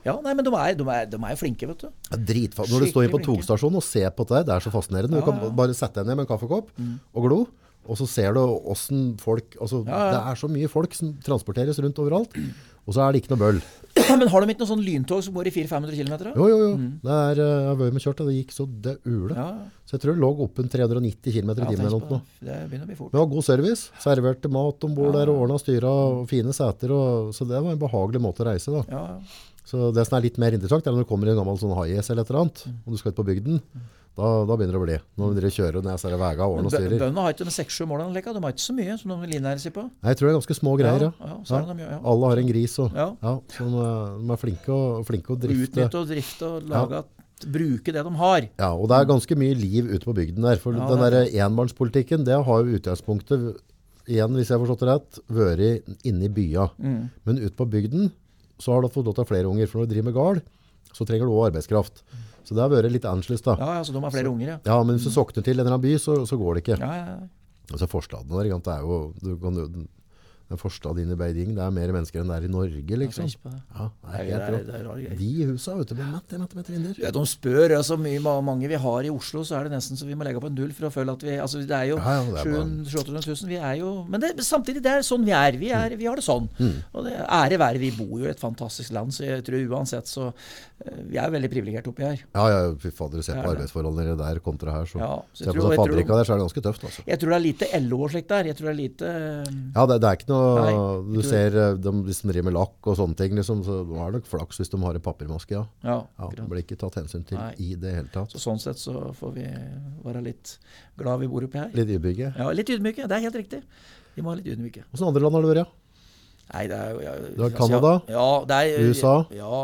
Ja, nei, men de er, de er, de er flinke, vet du. Ja, Dritfast. Når du står på togstasjonen og ser på det, det er så fascinerende. Du kan bare sette deg ned med en kaffekopp mm. og glo. Og så ser du åssen folk altså, ja, ja. Det er så mye folk som transporteres rundt overalt. Og så er det ikke noe bøll. [CLEARS THROAT] Men har de ikke noe sånn lyntog som går i 400-500 km? Jo, jo, jo. Mm. Det er, eh, jeg har med kjørt, det gikk så det ule. Ja. Så jeg tror det lå opp en 390 km i timen eller noe. Det begynner å bli fort. Vi har god service. Serverte mat om bord der og ordna styra og fine seter. Og, så det var en behagelig måte å reise. da. Ja. Så det som er litt mer interessant, er når du kommer i en gammel sånn high-ace eller et eller annet, og du skal ut på bygden. Da, da, begynner det å bli. Når de kjører ned disse veiene og årene og styrer. Bøndene har ikke seks-sju mål de har ikke så mye som de vil innære seg på. Nei, jeg tror det er ganske små greier, ja. ja, de, ja. Alle har en gris, og ja. så de, de, er flinke å, flinke å drifte. Utnytte og drifte og lage bruke det de har. Ja, og det er ganske mye liv ute på bygden der. For den der enbarnspolitikken, det har jo utgangspunktet, igjen hvis jeg har forstått det rett, vært inne i bya. Mm. Men ute på bygden så har du fått lov til å ha flere unger. For når du driver med gard, så trenger du òg arbeidskraft. Så det har vært litt annerledes, da. Ja, ja, så de har flere så, unger, ja. Ja, Men hvis du sokner til en eller annen by, så, så går det ikke. Ja, ja, ja. Altså Forstadene der, det er jo du kan, den forstaden inn i Beijing, det er mer mennesker enn det er i Norge, liksom. Ja, det er helt rått. De husa vet du, med mette, mette, mette vinduer. Ja, de spør altså, mye mange vi har i Oslo, så er det nesten så vi må legge opp en null for å føle at vi altså Det er jo ja, ja, 700 000. Vi er jo Men det, samtidig, det er sånn vi er. Vi, er, vi har det sånn. Mm. Og det ære være, vi bor jo i et fantastisk land, så jeg tror uansett så eh, Vi er veldig privilegerte oppi her. Ja, ja, fy fader. Se på arbeidsforholdene der kontra her, så, ja, så Se på fabrikka der, så er det ganske tøft, altså. Jeg tror det er lite LO og slikt der. Jeg tror det er lite Ja, det, det er ikke noe Nei du ser eh, de, hvis de driver med lakk og sånne ting, liksom, så er det nok flaks hvis de har en papirmaske. Ja. Ja, ja, det blir ikke tatt hensyn til Nei. i det hele tatt. Så sånn sett så får vi være litt glad vi bor oppi her. Litt ydmyke? Ja, litt ydmyke. Det er helt riktig. Vi må være litt ydmyke. Hvordan andre land har du vært? Ja? Nei, det er ja, Du har Canada? Ja, det er, USA? Ja,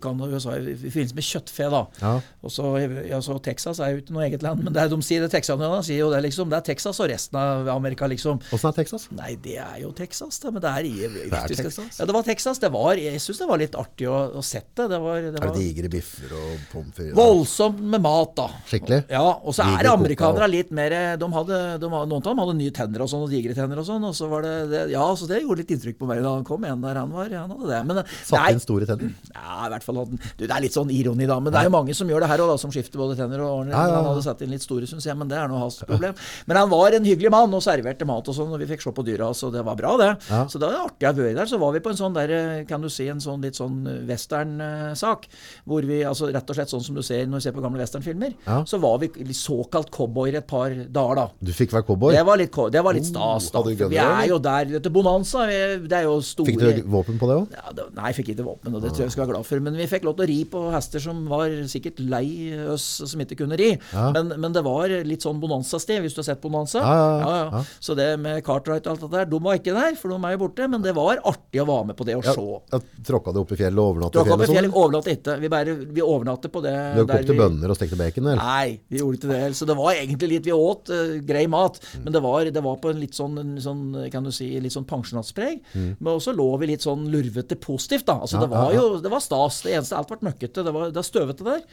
Canada USA i forbindelse med kjøttfe. da. Ja. Og så, ja, så Texas er jo ikke noe eget land, men det er, de sier det texanerne sier jo det, liksom. Det er Texas og resten av Amerika, liksom. Åssen er Texas? Nei, det er jo Texas, det. Men det er, i, det er Texas? Ja, det var Texas. Det var, jeg syns det var litt artig å, å sette. Det var, det var, er det digre biffer og pommes frites? Voldsomt med mat, da. Skikkelig? Ja, og så er det amerikanere litt mer de hadde, de, Noen av dem hadde nye tenner og sånn, og digre tenner og sånn. og så var det, det Ja, så det gjorde litt inntrykk på meg da han kom. En der han var, han hadde det. Men, Satt inn store tenner? [CLEARS THROAT] Ja, i hvert fall hadde du, Det er litt sånn ironi, da. Men det er jo mange som gjør det her òg, som skifter både tenner og ordner. Ja, ja, ja. Han hadde satt inn litt store, syns jeg, men det er nå hans problem. Men han var en hyggelig mann og serverte mat og sånn, og vi fikk se på dyra, så det var bra, det. Så det var artig å være der. Så var vi på en sånn der, kan du si, en sånn litt sånn western-sak. Hvor vi, altså rett og slett sånn som du ser når du ser på gamle westernfilmer, så var vi såkalt cowboyer et par dager, da. Du fikk være cowboy? Det var litt, det var litt stas, da. Oh, vi er jo der. Dette Bonanza, det er jo store Fikk du våpen på det òg? Ja, nei, jeg fikk ikke våpen, og det tror jeg vi skal være glad for. Men vi fikk lov til å ri på hester som var sikkert lei oss som ikke kunne ri. Ja. Men, men, det var litt sånn bonanza-sted, hvis du har sett Bonanza. Ja, ja, Så det med Cartwright og alt det der, de var ikke der, for de er jo borte. Men det var artig å være med på det og se. Ja, Tråkka du opp i fjellet og overnatta i fjellet? Opp i fjellet, overnatte overnatta ikke. Vi, bare, vi overnatte på det. Du kokte bønner og stekte bacon, eller? Nei, vi gjorde ikke det. Så det var egentlig litt Vi åt uh, grei mat, mm. men det var, det var, på en litt sånn, sånn kan du si, litt sånn pensjonatspreg. Mm. Men også lå vi litt sånn lurvete positivt, da. Altså, ja, det var jo det var stas. Det eneste alt ble møkkete. Det var, det var støvete der.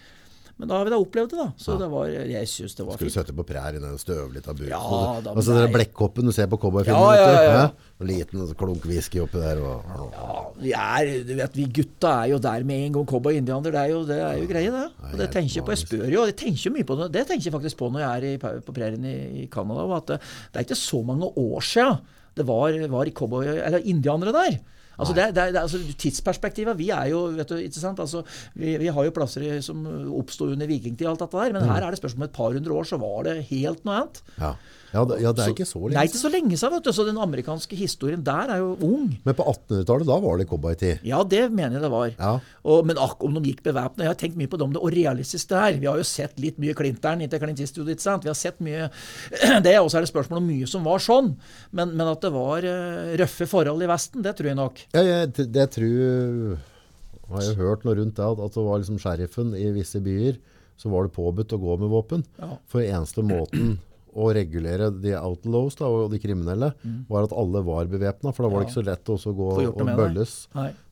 Men da har vi da opplevd det, da. Så ja. det var, jeg synes det var Skulle sette på prærien og støve litt av buken? Ja, da, så den blekkoppen du ser på cowboyfilmen. Ja, ja, ja, ja. Og liten klunk whisky oppi der. Og, ja, vi er, du vet, vi gutta er jo der med en gang. Cowboy-indianer, det er jo, det er jo greie, det. Og det tenker jeg på. Jeg spør jo, jeg tenker mye på det. Det tenker jeg faktisk på når jeg er i, på prærien i, i Canada. At det, det, er ikke så mange år siden det var, var cowboy, eller indianere der. Altså, det, det, det, altså Tidsperspektivet Vi er jo vet du, ikke sant? Altså, vi, vi, har jo plasser som oppsto under vikingtid, alt dette der, men mm. her er det spørsmål om et par hundre år så var det helt noe annet. Ja. Ja, det, ja, det er så, ikke så lenge siden. Nei, ikke så lenge siden. vet du. Så Den amerikanske historien der er jo ung. Men på 1800-tallet, da var det cowboytid? Ja, det mener jeg det var. Ja. Og, men akk om de gikk bevæpna Jeg har tenkt mye på det om det og realistisk det er. Vi har jo sett litt mye Clinter'n inntil Clint Eastwood, ikke sant. Vi har sett mye [CLEARS THROAT] det. Og så er det spørsmål om mye som var sånn. Men, men at det var uh, røffe forhold i Vesten, det tror jeg nok. Ja, jeg, det tror har jeg hørt noe rundt det, at det var liksom sheriffen i visse byer så var det påbudt å gå med våpen. Ja. For eneste måten å regulere de outlaws da, og de kriminelle, mm. var at alle var bevæpna. For da var det ikke så lett å gå og bølles.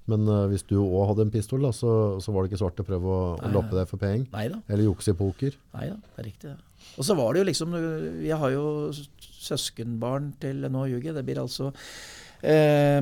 Men uh, hvis du òg hadde en pistol, da, så, så, var det ikke svart å prøve å, å loppe deg for penger. Eller jukse i poker. Nei da, det er riktig. Ja. Og så var det jo liksom Jeg har jo søskenbarn til Nå ljuger. Det blir altså Eh,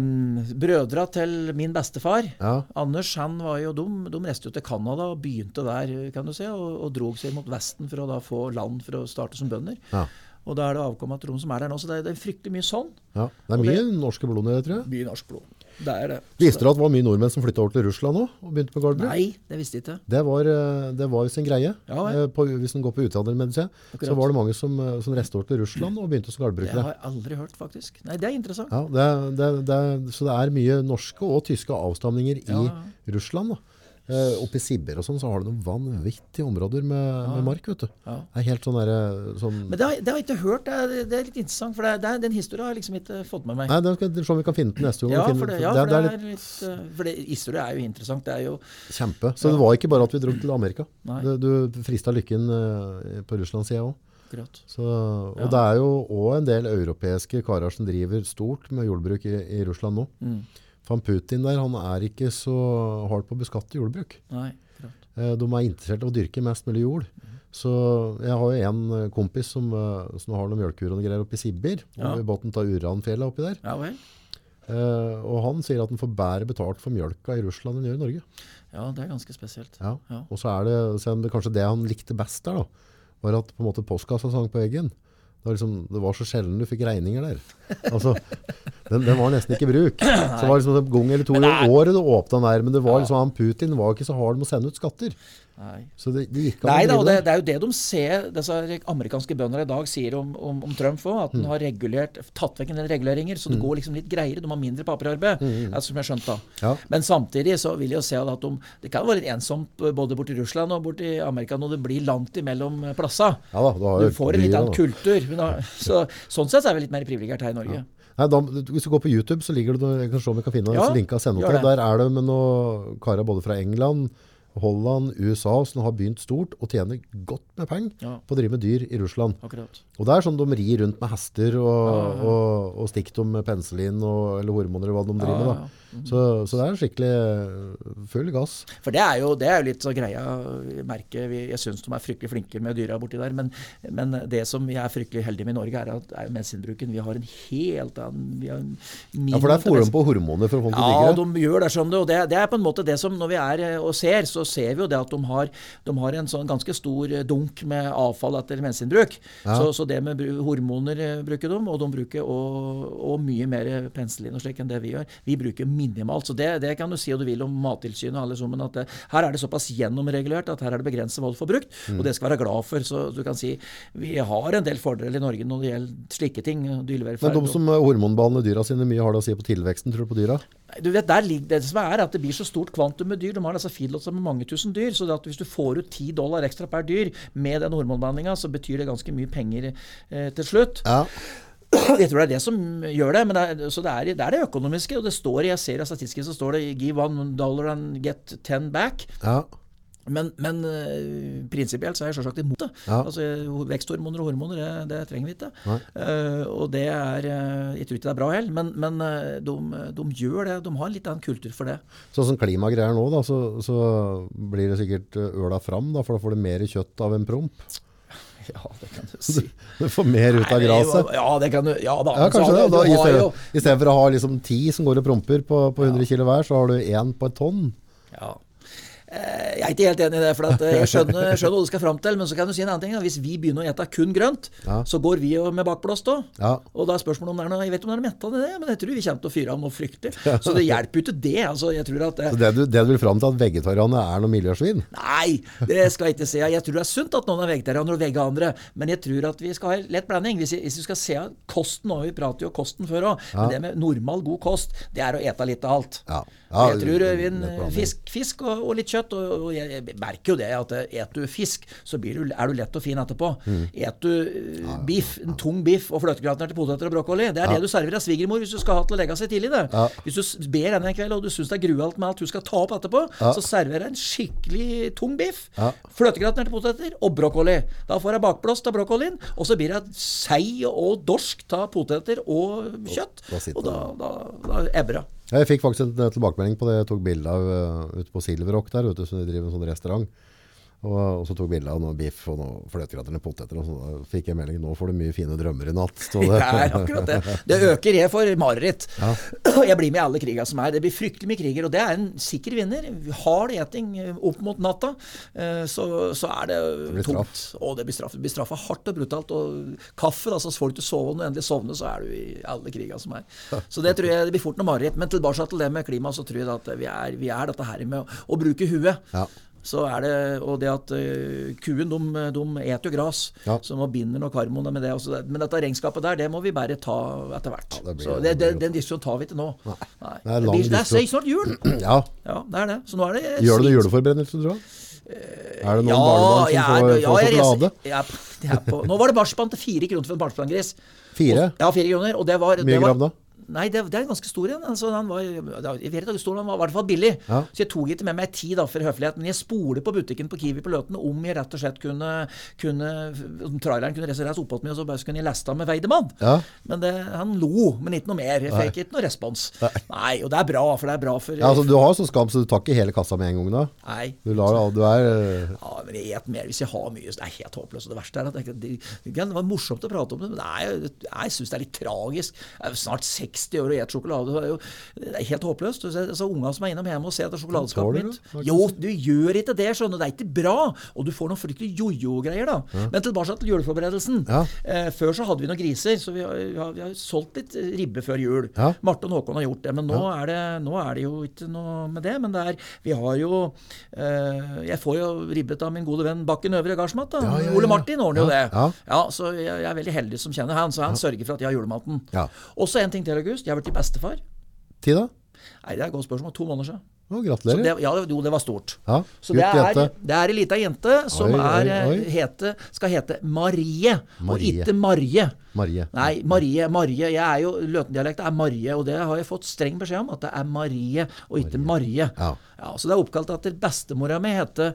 brødra til min bestefar, ja. Anders, han var jo dum. De reiste jo til Canada og begynte der, kan du se, og, og drog seg mot Vesten for å da få land for å starte som bønder. Ja. Og da er det avkommet av Trond som er der nå. Så det er, det er fryktelig mye sånn. Ja, Det er mye det, norske blod i det, tror jeg. Mye norsk blod. Det er det. Visste du at det var mye nordmenn som flytta over til Russland òg og begynte på gårdbruk? Nei, det visste jeg ikke. Det var, eh, det var sin greie. Ja, eh, på, hvis en går på utdannermedisin, så var det mange som, eh, som reiste over til Russland og begynte som gårdbrukere. Det har jeg aldri hørt, faktisk. Nei, Det er interessant. Ja, det, det, så det er mye norske og tyske avstamninger i. Russland. da. Uh, oppe i Sibber og sånn, så har du noen vanvittige områder med, ja. med mark. vet du. Ja. Det er helt sånn der, sånn Men det har, det har jeg ikke hørt. Det er, det er litt interessant. For det er, den historien har jeg liksom ikke fått med meg. Nei, Den skal vi se om vi kan finne den neste gang. Ja, for det, ja, for det, er litt, litt uh, For det, historie er jo interessant. Det er jo Kjempe. Så det var ikke bare at vi dro til Amerika. Du, du frista lykken uh, på Russland-sida òg. Og det er jo òg en del europeiske karer som driver stort med jordbruk i, i Russland nå. Mm. Van Putin der, han er ikke så hard på å beskatte jordbruk. Nei. Eh, de er interessert i å dyrke mest mulig jord. Mm. Så jeg har jo en eh, kompis som, eh, som har noen mjølkekuer og greier oppe i Sibir. Ja. I båten tar Uranfjellet oppi der. Ja, vel. Eh, og han sier at han får bedre betalt for mjølka i Russland enn gjør i Norge. Ja, det er ganske spesielt. Ja. Ja. Og så er det, så det kanskje det han likte best der, da, var at på en måte postkassa sang på veggen. Det var, liksom, det var, så sjelden du fikk regninger der. Altså, den, den, var nesten ikke i bruk. [CLEARS THROAT] Så det var liksom en gang eller to i året du åpna den der. Men det var liksom, han Putin var ikke så hard med å sende ut skatter. Nei. Så det, det gikk Nei da, det, det, er jo det de ser, disse amerikanske bøndene i dag sier om, om, om Trump òg. At han mm. har regulert, tatt vekk en del reguleringer, så det mm. går liksom litt greiere. De har mindre papirarbeid, mm. mm. som jeg skjønte da. Ja. Men samtidig så vil jeg jo se at de, det kan være litt ensomt både borti Russland og borti Amerika når det blir langt imellom plasser. Ja, du får en litt annen kultur. Da, [LAUGHS] så, sånn sett er vi litt mer privilegert her i Norge. Ja. Nei, da, hvis du går på YouTube, så ligger det jeg kan se om vi kan finne ja, linka sende opp Der er det med noen karer både fra England Holland, USA, som har begynt stort og tjener godt med penger ja. på å drive med dyr i Russland. Akkurat. Og det er sånn de rir rundt med hester og, ja, ja, og, og stikker dem med penicillin eller hormoner eller hva de driver med. da. Så, så, det er skikkelig eh, full gass. For det er jo, det er jo litt så greia merke. Jeg syns de er fryktelig flinke med dyra borti der. Men, men, det som jeg er fryktelig heldig med i Norge, er at er medisinbruken. Vi har en helt annen Ja, for det er de på hormoner for folk som drikker det? Ja, de gjør det. Skjønner du. Og det, det, er på en måte det som når vi er eh, og ser, så ser vi jo det at de har, de har en sånn ganske stor eh, dunk med avfall etter medisinbruk. Ja. Så, så, det med hormoner bruker de, og de bruker og, og mye mer penicillin og slik enn det vi gjør. Vi bruker mye minimalt. Så det, det, kan du si og du vil om Mattilsynet og alle sammen, at det, her er det såpass gjennomregulert at her er det begrenset voldsforbruk, mm. og det skal være glad for. Så du kan si vi har en del fordeler i Norge når det gjelder slike ting. Men de som hormonbehandler dyra sine, mye har det å si på tilveksten, tror du, på dyra? Du vet, der ligger Det som er at det blir så stort kvantum med dyr. De har altså feedlotser med mange tusen dyr. så hvis du får ut ti dollar ekstra per dyr med den hormonbehandlinga, så betyr det ganske mye penger eh, til slutt. Ja. Jeg tror det er det som gjør det. Men det er, så det er, det er, det økonomiske. Og det står, jeg ser av statistikken så står det 'give one dollar and get ten back'. Ja. Men, men uh, prinsipielt så er jeg selvsagt imot det. Ja. Altså, veksthormoner og hormoner, det, det trenger vi ikke. Uh, og det er uh, Jeg tror ikke det er bra heller, men, men de, de, gjør det. De har litt annen kultur for det. Sånn som klimagreier nå, da, så, så, blir det sikkert øla fram, da, for da får du mer kjøtt av en promp. Ja, det kan [LAUGHS] du si. Du får mer ut av gresset? Ja, det kan du. Ja da. Ja, kanskje det. Da, i, stedet, I stedet for å ha liksom ti som går og promper på, på 100 ja. kg hver, så har du én på et tonn. Ja. Eh, jeg er ikke helt enig i det. for eh, Jeg skjønner, skjønner hva du skal fram til. Men så kan du si en annen ting. Hvis vi begynner å ete kun grønt, ja. så går vi jo med bakblåst òg. Ja. Og da er spørsmålet om det er noe Jeg vet om det er metta det, men jeg tror vi kommer til å fyre av noe fryktelig. Så det hjelper jo ikke det. Altså, jeg tror at det, så det du, det du vil fram til, at vegetarianere er noe miljøsvin? Nei, det skal jeg ikke si. Jeg tror det er sunt at noen er vegetarianere og andre men jeg tror at vi skal ha lett blanding. Hvis, hvis du skal se kosten, òg, vi prater jo kosten før òg, men det med normal, god kost, det er å ete litt av alt. Ja. Ja, jeg tror vi, fisk, fisk og, og, litt kjøtt. Og, og, jeg merker jo det at et du fisk, så du, er du lett og fin etterpå. Mm. Et du uh, biff, en tung biff og fløtegratinerte poteter og brokkoli, det er det du serverer av svigermor hvis du skal ha til å legge seg tidlig. det. Hvis du ber henne en kveld og du syns det er grualt med alt hun skal ta opp etterpå, så serverer jeg en skikkelig tung biff, ja. fløtegratinerte poteter og brokkoli. Da får jeg bakblåst av brokkolien, og så blir det sei og dorsk av poteter og kjøtt. Og da, da, da ebber det. Jeg fikk faktisk en tilbakemelding på det jeg tok bilde av uh, ute på Silverrock der, ute, som de driver en sånn restaurant. Og, og, så tok bilde av noe biff og noe fløtegrater og poteter. Og så da fikk jeg melding nå får du mye fine drømmer i natt. Det. [LAUGHS] Ja, akkurat det. Det øker jeg for mareritt. Ja. [CLEARS THROAT] Jeg blir med i alle kriger som er. Det blir fryktelig mye kriger. Og det er en sikker vinner. Hard eting opp mot natta. Eh, så, så er det, det tungt. Og det blir straff. Det blir straffa hardt og brutalt. Og kaffe, da, så får du ikke sove. Når du endelig sovner, så er du i alle kriger som er. Så det tror jeg det blir fort noe mareritt. Men tilbake til det med klima, så tror jeg at vi er, vi er dette her med å, å bruke huet. Ja så er det, Og det at uh, kuen de, de eter jo gras, ja. så man binder nok harmoner med det. Også. Men dette regnskapet der, det må vi bare ta etter hvert. Ja, så det, det, Den diskusjonen tar vi ikke nå. Nei. Nei. Det er, det er snart jul! [CLEARS THROAT] Ja. ja. Det er det. Så nå er det Gjør du det juleforberedelse, tror du? Er det noen ja, barnebarn som får, får sjokolade? Ja, nå var det marsjspann til fire kroner for en marsjspanngris. Fire? ja, fire kroner. Og det var, Mye gram da? Nei, det, det er ganske stor en. Altså, han var, stor, var i hvert fall billig. Ja. Så jeg tok ikke med meg tid da, for høflighet. Men jeg spoler på butikken på Kiwi på Løten om jeg rett og slett kunne, kunne Traileren kunne reise opp mot meg, og så bare kunne jeg leste med Weidemann. Ja. Men det, han lo, men ikke noe mer. Jeg fikk ikke noe respons. Nei. Nei. og det er bra, for det er bra for ja, altså, Du har sånn skam, så du tar ikke hele kassa med en gang, da? Nei. Du, lar, du er Ja, men jeg spiser mer hvis jeg har mye. Så Det er helt håpløst. Og det verste er at det, det, det var morsomt å prate om det, men det er, jeg syns det er litt tragisk. Jeg er snart 60 år og spiser sjokolade. Det er jo det er helt håpløst. Så Unga som er innom hjemme og ser etter sjokoladeskapet mitt Jo, du gjør ikke det, skjønner du. Det er ikke bra. Og du får noen fryktelig jojo-greier, da. Ja. Men tilbake til juleforberedelsen. Ja. Eh, før så hadde vi noen griser, så vi har, vi har, vi har solgt litt ribbe før jul. Ja. Marte og Håkon har gjort det. Men nå, er det, nå er det jo ikke noe med det. Men det er, vi har jo eh, Jeg får jo ribbet av min gode venn Bakken Øvre Gardsmat. Ole Martin ordner jo det. Ja. så jeg, jeg, er veldig heldig som kjenner han. Så han sørger for at jeg har julematen. Og så en ting til, August. Jeg har blitt bestefar. Tid da? Nei, Det er et godt spørsmål. To måneder siden. Å, gratulerer. Det, ja, jo, det var stort. Ja, så det er, det er ei lita jente som oi, er, oi, oi. Eh, hete, skal hete Marie, Marie, og ikke Marje. Marie. Nei, Marie. Marie. Jeg er jo, Løten-dialekt er Marie, og det har jeg fått streng beskjed om. At det er Marie, og ikke Marie. Ja. ja så det er oppkalt etter bestemora mi heter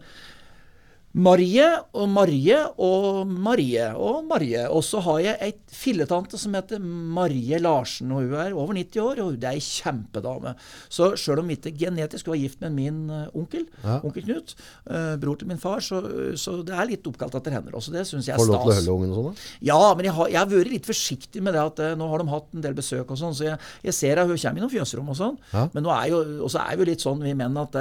Marie og Marie og Marie og Marie. Og så har jeg ei filletante som heter Marie Larsen. og Hun er over 90 år, og det er ei kjempedame. Så sjøl om ikke genetisk hun er gift med min uh, onkel, ja. onkel Knut, uh, bror til min far, så, så, det er litt oppkalt etter henne også. Det syns jeg er stas. Får du lov til å holde ungen og sånn, da? Ja, men jeg har, jeg har, vært litt forsiktig med det at uh, nå har de hatt en del besøk og sånn, så jeg, jeg ser at hun kommer i noen fjøsrom og sånn. Ja. Men nå er jo, også er jo litt sånn, vi menn, at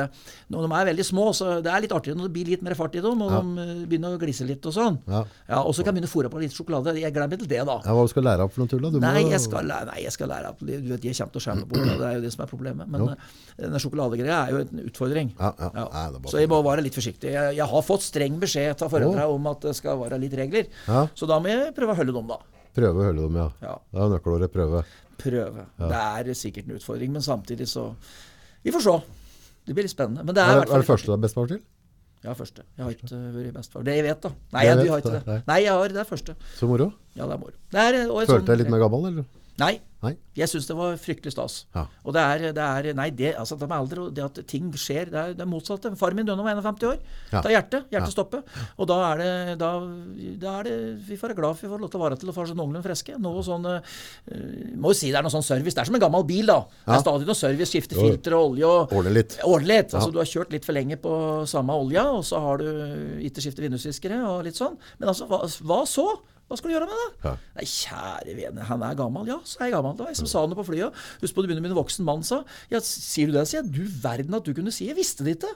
når de er veldig små, så det er litt artigere når det blir litt mer fart i dem. Og ja. de begynner å glisse litt og sånn. Ja. ja og så kan jeg begynne å fòre på litt sjokolade. Jeg glemmer til det, da. Ja, hva skal du lære opp for noe tull, da? Nei, jeg skal nei, jeg skal lære opp Du vet, jeg kommer til å skjerme bort, det er jo det som er problemet. Men jo. Eh, denne sjokoladegreia er jo en utfordring. Ja, ja. Nei, så jeg må være litt forsiktig. Jeg, jeg har fått streng beskjed av foreldra om at det skal være litt regler. Så da må jeg prøve å holde dem, da. Prøve å holde dem, ja. ja. Det er nøkkelordet prøve. Prøve. Det er sikkert en utfordring, men samtidig så Vi får se. Det blir litt spennende. Men det er, er, det, er det første du er bestefar til? Ja, første. Jeg har ikke vært bestefar. Det jeg vet, da. Nei, jeg, vet, har ikke det. Nei, jeg har, det er første. Så moro. Ja, det er moro. Det er, Følte sånn, deg litt mer gammel, eller? Nei. Nei. Jeg syns det var fryktelig stas. Ja. Og det er, det er, Nei, det, altså, det med alder og det at ting skjer, det er det motsatte. Far min døde han var 51 år. Ja. Da hjertet. Hjertet ja. stopper. Og da er, det, da, da er det Vi får være glad for vi får lov til å være til å få sånn noenlunde friske. Noe sånn uh, Må jo si det er noe sånn service. Det er som en gammel bil, da. Det er stadig noe service. Skifte filter og olje og Ordne litt. Ordne litt. Altså, du har kjørt litt for lenge på samme olja, og så har du ikke skiftet vindusviskere og litt sånn. Men altså, hva, hva så? Hva skal du gjøre med det? Ja. Nei, kjære vene, han er gammel. Ja, så er jeg gammel. Det var jeg som sa det på flyet. Husk på det begynner med en voksen mann, sa. Ja, sier du det? sier jeg. Du verden at du kunne si. Jeg visste det ikke.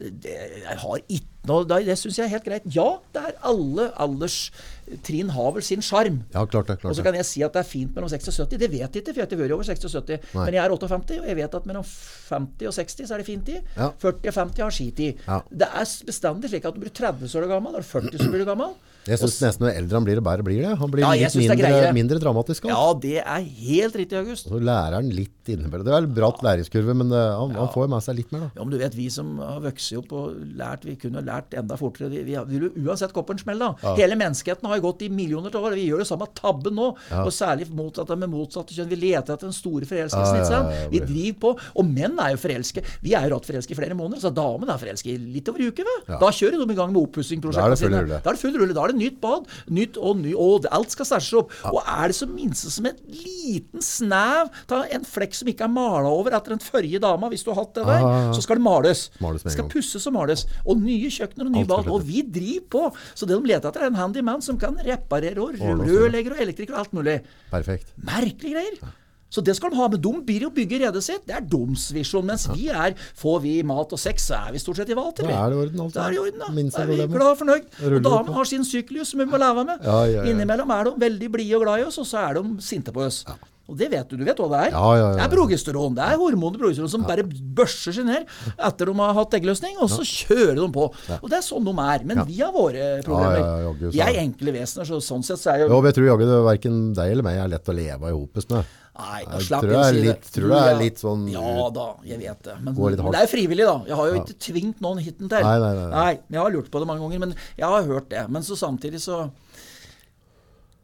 Det, jeg har ikke noe Det syns jeg er helt greit. Ja, det er alle alderstrinn har vel sin sjarm. Ja, klart det, klart og så kan jeg si at det er fint mellom 60 og 70. Det vet jeg ikke, for jeg har ikke vært over 60 og 70. Nei. Men jeg er 58, og jeg vet at mellom 50 og 60 så er det fin tid. Ja. 40 og 50 har skitid. Ja. Det er bestandig slik at du blir 30 så er du gammel, er 40 så blir du gammel. Jeg syns nesten jo eldre han blir, det bedre blir det. Han blir Ja, litt det mindre, mindre dramatisk. alt. Ja, det er helt riktig, August. Og Så lærer han litt innimellom. Det er en bratt læringskurve, men eh, han, han får jo med seg litt mer, da. Ja, men du vet, vi som har vokst opp og lært, vi kunne lært enda fortere. Vi, vi, jo uansett gå på en smell, da. Hele menneskeheten har jo gått i millioner av år. Vi gjør det samme tabben nå. Og særlig motsatte med motsatte kjønn. Vi leter etter den store forelskelsen. Vi driver på. Og menn er jo forelske. Vi er jo rått forelske i flere måneder, så damene er forelske i litt over uke. Da kjører de i gang med oppussingsprosjektene sine. Da er det full rulle. Er det nytt bad, nytt og ny, og alt skal stæsjes opp. Og er det så minste som en liten snev av en flekk som ikke er mala over etter den forrige dama, hvis du har hatt det der, Ah. så skal det males. Males det skal pusses og males. Og nye kjøkkener og nye bad. Og vi driver på. Så det de leter etter, er en handyman som kan reparere og rørlegger og elektriker og alt mulig. Perfekt. Merkelige greier. Så det skal de ha. Men de blir jo bygge redet sitt. Det er deres visjon. Mens vi er Får vi mat og sex, så er vi stort sett i vater. Da er det orden, alt Da er det orden, da. Minst Da er vi glad og fornøyd. Og damene har sin syklus som vi må leve med. Ja, ja, ja. Innimellom er de veldig blide og glad i oss, og så er de sinte på oss. Og det vet du. Du vet hva det er? Ja, ja, ja. Det er progesteron. Det er hormonet progesteron som bare børser seg ned etter de har hatt eggløsning, og så kjører de på. Og det er sånn de er. Men vi har våre problemer. Ja, ja, ja, vi er enkle vesener, så sånn sett så er jo Jo, jeg tror jaggu verken deg eller meg er lett å leve i hopus med. Nei, da slapp jeg å si det. tror det er litt sånn Ja da, jeg vet det. Men, det er frivillig, da. Jeg har jo ikke tvingt noen hiten til. Nei, nei, nei, nei. Jeg har lurt på det mange ganger, men jeg har hørt det. Men så samtidig så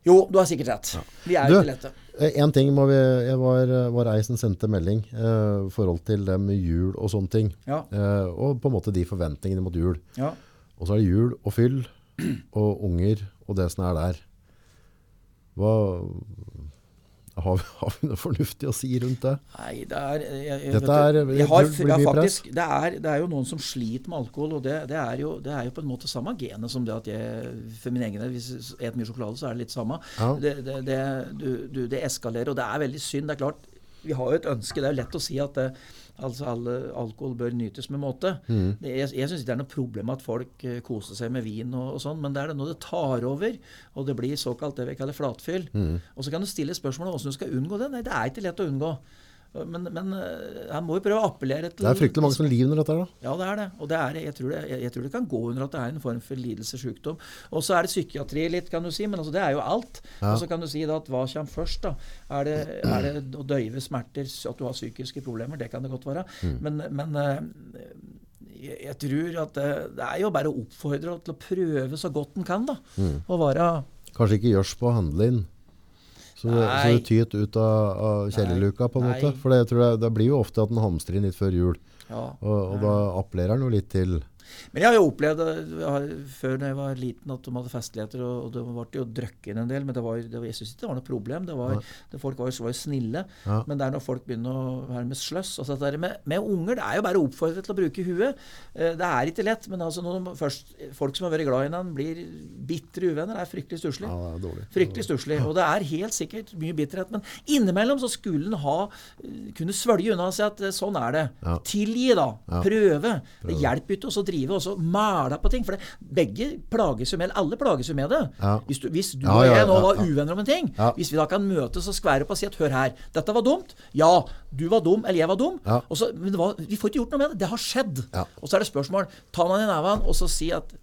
Jo, du har sikkert rett. Vi er Du, ikke lette. eh, en ting må vi Jeg var, var ei som sendte melding eh, i forhold til det med jul og sånne ting. Ja. Eh, og på en måte de forventningene mot jul. Ja. Og så er det jul og fyll og unger og det som er der. Hva har har vi noe fornuftig å si rundt det? Nei, det er jeg, jeg, Dette er- jeg har, det blir mye press. det, er, det er jo noen som sliter med alkohol, og det, det, er jo, det er jo på en måte samme genet som det at jeg For min egen del, hvis jeg spiser mye sjokolade, så er det litt samme. Ja. Det, du, du, det eskalerer, og det er veldig synd. Det er klart, vi har jo et ønske. Det er jo lett å si at det, altså alle alkohol bør nytes med måte. Mm. Det, jeg jeg syns ikke det er noe problem at folk eh, koser seg med vin og, og sånn, men det er det når det tar over, og det blir såkalt det vi kaller flatfyll. Mm. Og så kan du stille spørsmålet om hvordan du skal unngå det. Nei, det er ikke lett å unngå. Men, men eh, han må jo prøve å appellere til Det er fryktelig mange som lider under dette her, da. Ja, det er det. Og det er, jeg, tror det, jeg, jeg tror det kan gå under at det er en form for lidelse, sykdom. Og så er det psykiatri litt, kan du si. Men altså, det er jo alt. Ja. Og så kan du si da at hva kommer først? da? Er det, er det å døyve smerter, at du har psykiske problemer? Det kan det godt være. Mm. Men, men eh, jeg, jeg tror at det, det er jo bare å oppfordre til å prøve så godt en kan, da. Mm. Å være Kanskje ikke gjørs på å handle inn. Så, det- så det tyter ut av, av kjellerluka, på en måte. For det, jeg tror det, det blir jo ofte at en hamstrer inn litt før jul. ja. Og, og da appellerer han jo litt til Men jeg har jo opplevd har, før da jeg var liten, at de hadde festligheter, og, og det ble jo drukket inn en del. Men det var, det var, jeg syns ikke det var noe problem. Det var, det, folk var, var jo snille. Ja. Men det er når folk begynner å være med sløss altså det der med, med unger, det er jo bare å oppfordre til å bruke huet. Eh, Det er ikke lett, men altså når de først, folk som har vært glad i hverandre, blir bitre uvenner, det er fryktelig stusslig. Ja, det er. Fryktelig stusslig. Og det er helt sikkert mye bitterhet. Men innimellom så skulle en ha kunne svølge unna og si at eh, sånn er det. Ja. Tilgi, da. Prøve. Det hjelper ikke å drive og så mæla på ting. For det, begge plages jo med Alle plages jo med det. Ja. Hvis du, hvis du Ja, og jeg nå var uvenner om en ting, hvis vi da kan møtes og skvære opp og si at hør her, dette var dumt. Ja, du var dum, eller jeg var dum. Så, men det var, vi får ikke gjort noe med det. Det har skjedd. Og så er det spørsmål. Ta man i neven og så si at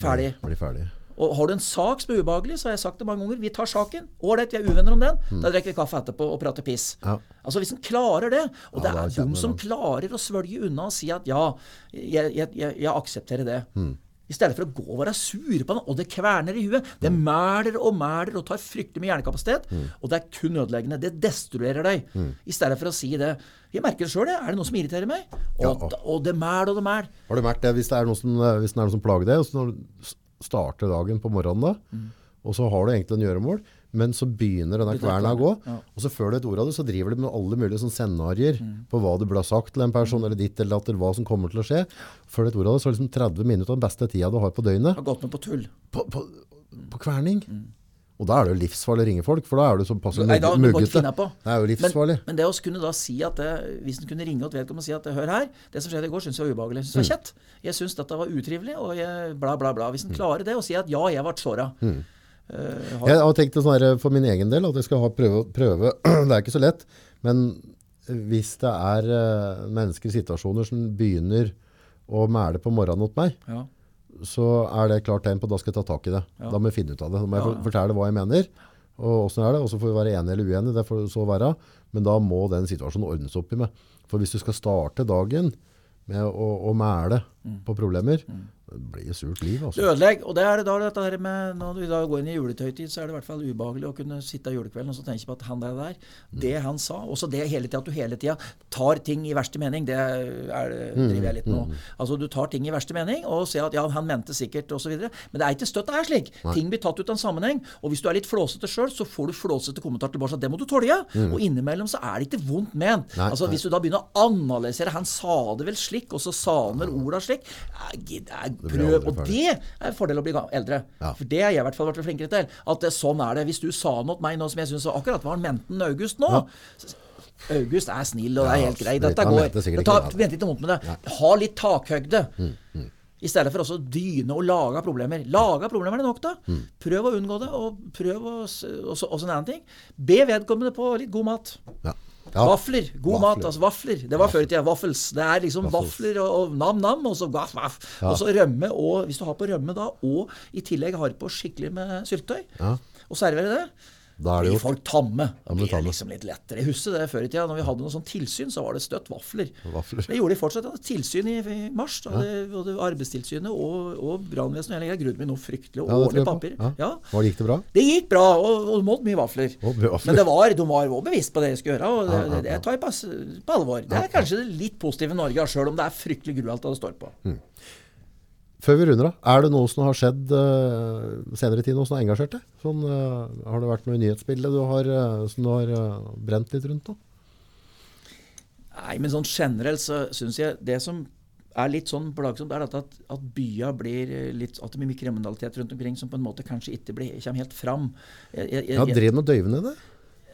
Ferdig. Blir ferdig. Og har du en sak som er ubehagelig, så har jeg sagt det mange ganger, vi tar saken. Ålreit, vi er uvenner om den. Da drikker vi kaffe etterpå og prater piss. Mm. Ja. Altså Hvis en klarer det, og Ja, det er de som klarer å svølge unna og si at ja, jeg, jeg, jeg, jeg aksepterer det. Mm. I stedet for å gå og være sur på den, og det kverner i huet. Det Mm. mæler og mæler og tar fryktelig mye hjernekapasitet. Og det er kun ødeleggende. Det destruerer deg. Mm. I stedet for å si det. Jeg merker det sjøl, er det noe som irriterer meg? Ja. Og, og det mæler og det mæler. Har du merket det hvis det er noe som, hvis det er noe som plager deg, starter dagen på morgenen da, Mm. og så har du egentlig en gjøremål, men så begynner denne kverna å gå, Ja. og så før du et ord av det, så driver du med alle mulige sånn scenarier Mm. på hva du burde ha sagt til en person, eller ditt eller datt, eller hva som kommer til å skje. Før du et ord av det, så er det liksom 30 minutter av den beste tida du har på døgnet, Har gått med på tull. på, på, på kverning. Mm. Og da er det jo livsfarlig å ringe folk, for da er du da, du muggete. Det er jo livsfarlig. Men, men det å kunne da si at det, Hvis en kunne ringe til vedkommende og si at hør her, det som skjedde i går, syns jeg var ubehagelig. Jeg synes det var Mm. kjett. Jeg syns dette var utrivelig, og jeg, bla, bla, bla. Hvis en klarer det, og sier at ja, jeg ble såra. Mm. Uh, har, Jeg har tenkt det sånn her for min egen del, at jeg skal ha prøve, prøve. [CLEARS THROAT] Det er ikke så lett, men hvis det er eh, mennesker i situasjoner som begynner å mæle på morgenen mot meg, ja. Så er det klart tegn på at da skal jeg ta tak i det. Da må jeg finne ut av det. Da må jeg Ja, ja. fortelle hva jeg mener, og hvordan er det, og så får vi være enige eller uenige, det får så være. Men da må den situasjonen ordnes opp i med. For hvis du skal starte dagen med å, å mæle Mm. på problemer, det blir et surt liv, Det altså. ødelegger. Og det er det da dette her med Når vi da går inn i juletøytid, så er det i hvert fall ubehagelig å kunne sitte julekvelden og så tenke på at han der der, det han sa Også det hele tida at du hele tida tar ting i verste mening. Det er, driver jeg litt med nå. Altså du tar ting i verste mening og ser at ja, han mente sikkert osv. Men det er ikke støtt det er slik. Ting blir tatt ut av en sammenheng. Og hvis du er litt flåsete sjøl, så får du flåsete kommentar tilbake. Det må du tåle. Og innimellom så er det ikke vondt ment. Nei, altså nei. Hvis du da begynner å analysere Han sa det vel slik, og så sa han vel orda slik. Jeg, blir Prøv. Og det er en fordel å bli eldre. Ja. For det har jeg i hvert fall vært flinkere til. At det, sånn er det. Hvis du sa noe til meg nå som jeg syns akkurat var menten August nå ja. August er snill, og det er helt greit. Dette går. Det tar, vent ikke vondt med det. Ha litt takhøgde. I stedet for også dyne og lage problemer. Lage problemer er det nok, da. Prøv å unngå det, og prøv å også, også en annen ting. Be vedkommende på litt god mat. Ja. Ja. Vafler. God Vafler. mat. altså Vafler. Det var før i tida. Vaffels. Det er liksom vafler og, nam-nam, og så vaff, vaff. Og så rømme. Og hvis du har på rømme da, og i tillegg har på skikkelig med syltetøy, Ja. og serverer det, Da er det gjort. folk tamme. Da blir det liksom litt lettere. Jeg husker det før i tida, når vi hadde noe sånn tilsyn, så var det støtt vafler. Vafler. Det gjorde de fortsatt. hadde Tilsyn i, i mars. Da hadde både Arbeidstilsynet og, og brannvesenet Jeg grudde meg noe fryktelig. Og Ja, det tror ordentlig jeg på. papir. Ja. Ja. Gikk det bra? Det gikk bra, og, og måtte mye vafler. Og vafler. Men det var, de var også bevisst på det de skulle gjøre, og det, Ja, ja, det, det tar jeg på, på alvor. Det er kanskje det litt positive Norge har, sjøl om det er fryktelig gruelt det står på. Mm. Før vi runder av, er det noe som har skjedd uh, senere i tid, noe som har engasjert deg? Sånn, uh, har det vært noe i nyhetsbildet du har, uh, som du har brent litt rundt nå? Nei, men sånn generelt så syns jeg det som er litt sånn plagsomt, er dette at, at bya blir litt At det blir mye kriminalitet rundt omkring som på en måte kanskje ikke blir, kommer helt fram. Jeg, jeg, Ja, Driver med døyvende det?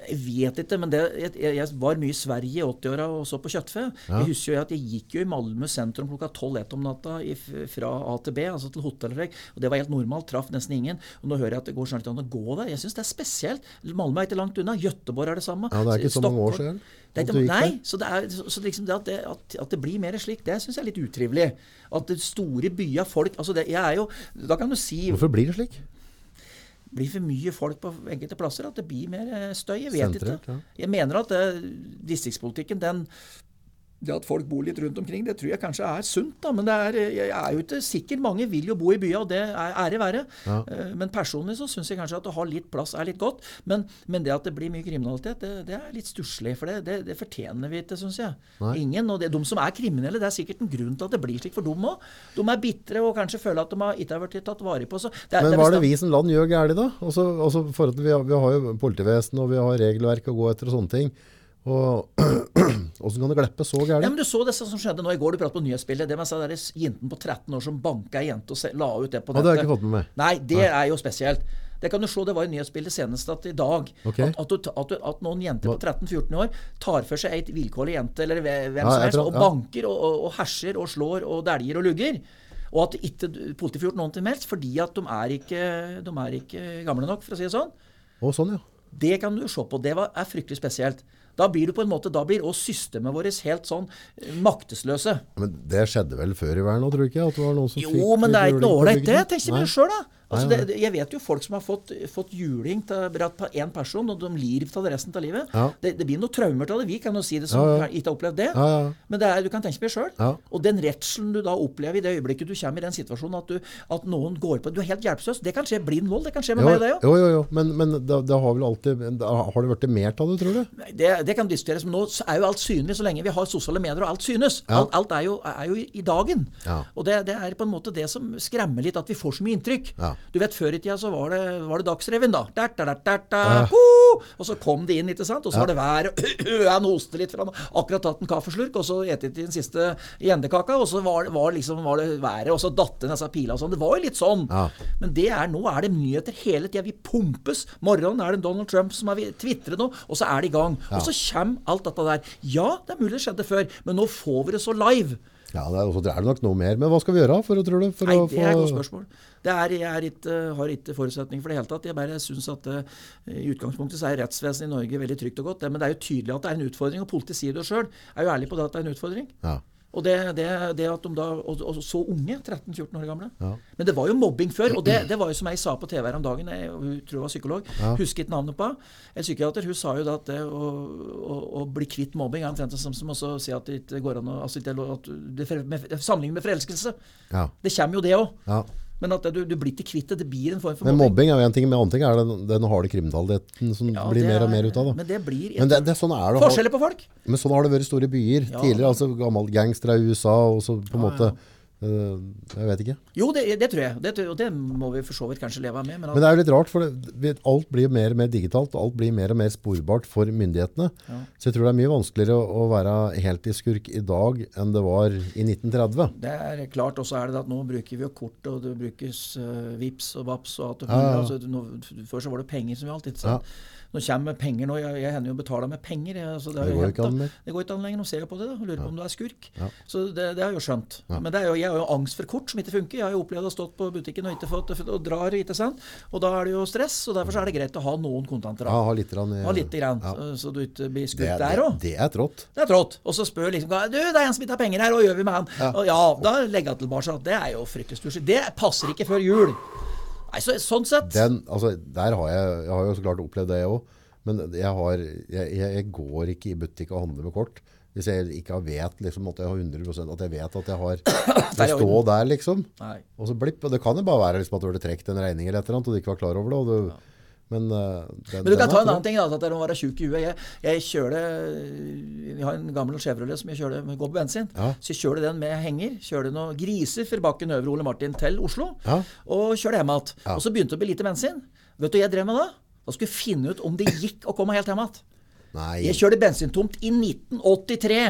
Jeg vet ikke, men det, jeg, jeg var mye i Sverige i 80-åra og så på kjøttfe. Ja. Jeg husker jo at jeg gikk jo i Malmö sentrum klokka 12-1 om natta i, fra A til B, altså til hotellreg, og det var helt normalt, traff nesten ingen. Og nå hører jeg at det går snart an å gå der. Jeg syns det er spesielt. Malmö er ikke langt unna. Gøteborg er det samme. Ja, det er ikke så mange år siden det er nei, så, det er, så, så liksom det at, det, at, at det blir mer slik, det syns jeg er litt utrivelig. At det store byer folk altså det, jeg er jo, Da kan du si Hvorfor blir det slik? Blir for mye folk på enkelte plasser, at det blir mer eh, støy. Jeg vet Sentret, ikke. Jeg mener at eh, distriktspolitikken, den det at folk bor litt rundt omkring, det tror jeg kanskje er sunt. da, Men det er, eh, jeg er jo ikke sikker. Mange vil jo bo i bya, og det er ære være. Ja. Eh, Men personlig så syns jeg kanskje at å ha litt plass er litt godt. Men, men det at det blir mye kriminalitet, det, det er litt stusslig. For det, det, det fortjener vi ikke, syns jeg. Nei. Ingen. Og de som er kriminelle, det er sikkert en grunn til at det blir slik for dem òg. De er bitre og kanskje føler at de har, ikke har blitt tatt vare på. Så det, Men er hva er det vi som land gjør galt, da? Også, også vi, har, vi har jo politivesen og vi har regelverk å gå etter og sånne ting. Og [CLEARS THROAT] åssen kan det gleppe så Ja, gærent? men Du så det som skjedde nå i går. Du pratet på nyhetsbildet. Det med seg der jenten på 13 år som banka ei jente og la ut det på Ja, nettet. det har jeg ikke fått med meg. Nei, det er jo spesielt. Det kan du se, det var i nyhetsbildet senest at i dag. Okay. At, at, du, at, du, at noen jenter på 13-14 år tar for seg ei vilkårlig jente, eller hvem Ja, som helst, tror- og banker og, og, og herser og slår og dæljer og lugger. Og at ikke politiet får gjort noe til helst, fordi at de er, ikke, de er ikke gamle nok, for å si det sånn. Å, sånn ja. Det kan du se på. Det var, er fryktelig spesielt. Da blir du på en måte, da blir også systemet vårt helt sånn eh, maktesløse. Men det skjedde vel før i verden nå, tror du ikke? At det var noen som Jo, fikk men det er ikke noe ålreit, det. Tenk jeg sjøl, da. Altså, det, jeg vet jo folk som har fått, fått juling bratt én person, og de lir av resten av livet. Ja. Det, det blir noen traumer av det. Vi kan jo si det som Ja, ja. ikke har opplevd det. Men det er, du kan tenke på det sjøl. Og den redselen du da opplever i det øyeblikket du kommer i den situasjonen at, du, at noen går på Du er helt hjelpeløs. Det kan skje blind vold. Det kan skje med Jo, meg det deg òg. jo, jo, jo. Men, men det, det har vel alltid Har det blitt mer av det, tror du? Det, det kan diskuteres. Men nå er jo alt synlig så lenge vi har sosiale medier, og alt synes. Ja. Alt, alt, er jo, er jo i, dagen. Ja. Og det, det, er på en måte det som skremmer litt, at vi får så mye inntrykk. Ja. Du vet, Før i tida så var det, var det Dagsrevyen, da. Der, der, der, der, og så kom det inn, ikke sant. Og så var det været. [CLEARS THROAT] Han hoste litt, for han akkurat tatt en kaffeslurk, og så spiste den siste gjendekaka, og så var, var, liksom, var, det været, og så datt det disse pila og sånn. Det var jo litt sånn. Men det er, nå er det nyheter hele tida. Vi pumpes. Morgenen er det Donald Trump som har tvitret nå, og så er det i gang. Og så kommer alt dette der. Ja, det er mulig det skjedde før, men nå får vi det så live. Ja, det er, også, det er nok noe mer. Men hva skal vi gjøre for, tror du? For Nei, det er et godt spørsmål. Det er, jeg ikke, har ikke forutsetning for det hele tatt. Jeg bare synes at uh, i utgangspunktet så er rettsvesenet i Norge veldig trygt og godt. Men det er jo tydelig at det er en utfordring, og politiet sier det sjøl. Er jo ærlig på det at det er en utfordring. Ja. Og det, det, det, at de da, og, og så unge, 13-14 år gamle. Ja. Men det var jo mobbing før. Og det, det, var jo som jeg sa på TV her om dagen, jeg, hun tror jeg var psykolog, ja. husket navnet på En psykiater hun sa jo da at det å, å, å bli kvitt mobbing er omtrent det samme som å si at det ikke går an å altså, det, Sammenlignet med forelskelse. Ja. Det kommer jo, det òg. Men at du, du blir ikke kvitt det. Det blir en form for mobbing. Men mobbing er jo en ting, men annen ting er den, den harde kriminaliteten som ja, blir mer og mer ut av. Da. Men det blir men det, det, sånn er det, Forskjeller på folk. Men sånn har det vært i store byer ja. tidligere. altså Gammel gangstere i USA og så på en måte jeg vet ikke. Jo, det, det tror jeg. Det, og det må vi for så vidt kanskje leve med. Men, men det er jo litt rart, for det, alt blir mer og mer digitalt. og Alt blir mer og mer sporbart for myndighetene. Ja. Så jeg tror det er mye vanskeligere å, å være heltidsskurk i dag enn det var i 1930. Det er klart. Og så er det at nå bruker vi jo kort, og det brukes uh, VIPS og VAPS og alt. Ja, ja. Altså, nå, før så var det penger som gjaldt. ikke sant? Nå kommer penger nå. Jeg, jeg hender jo å betale med penger. Jeg, altså, det, det, går ikke an. Det går ikke an lenger. Nå ser jeg på det da, og lurer ja. på om du er skurk. Ja. Så det, det, har jeg jo skjønt. Ja. Men jo, jeg har jo angst for kort som ikke funker. Jeg har jo opplevd å stått på butikken og ikke fått og drar, ikke sant. Og da er det jo stress. og Derfor er det greit å ha noen kontanter. Ja, ha litt grann, ha litt grann Så du ikke blir skutt der òg. Det, er trått. Det er trått. Og så spør liksom Du, det er en som ikke har penger her, hva gjør vi med han? Og ja, da legger jeg tilbake at det er jo fryktelig stusslig. Det passer ikke før jul. Nei, så, sånn sett. Den, altså, der har jeg, jeg har jo så klart opplevd det òg. Men jeg, har, jeg, jeg, går ikke i butikk og handler med kort. Hvis jeg ikke vet liksom, at jeg har 100% at jeg vet at jeg har [COUGHS] Det stå der, liksom. Nei. Og så blipp. Og det kan jo bare være liksom, at du har trukket en regning eller et eller annet, og du ikke var klar over det. og du... Ja. Men, uh, den, Men, du kan ta en annen ting. da, at det må være tjukk i huet. Jeg, jeg kjører Jeg har en gammel Chevrolet som jeg kjører, går på bensin. Ja. Så jeg kjører den med henger. Kjører noen griser fra Bakken Øvre Ole Martin til Oslo. Ja. Og kjører hjem igjen. Ja. Og så begynte det å bli lite bensin. Vet du hva jeg drev med da? Da skulle jeg finne ut om det gikk å komme helt hjem igjen. Jeg kjørte bensintomt i 1983.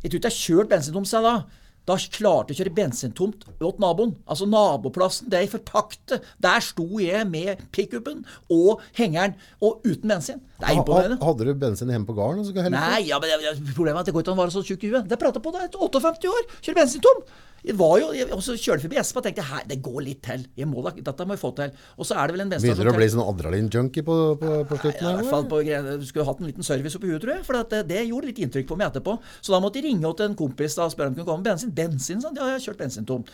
Jeg tror ikke jeg har kjørt bensintomt siden da. Da klarte jeg å kjøre bensintomt åt naboen. Altså naboplassen, det er forpakte. Der sto jeg med pickupen og hengeren, og uten bensin. Det er imponerende. Hadde du bensin hjemme på gården? Nei, ja, men problemet er at det går ikke an å være så tjukk i huet. Det prater på deg. 58 år, kjører bensintom. Jeg var jo, og så kjørte forbi Espa og tenkte her, det går litt til. Jeg må da, dette må jeg få til. Og så er det vel en Begynner du å bli sånn adrenalin-junkie på, på, på, slutten? Ja, i hvert fall på, skulle hatt en liten service oppi huet, tror jeg. For det, det, gjorde litt inntrykk på meg etterpå. Så da måtte jeg ringe til en kompis da, og spørre om han kunne komme med bensin. Bensin, sånn. Ja, jeg har kjørt bensin tom.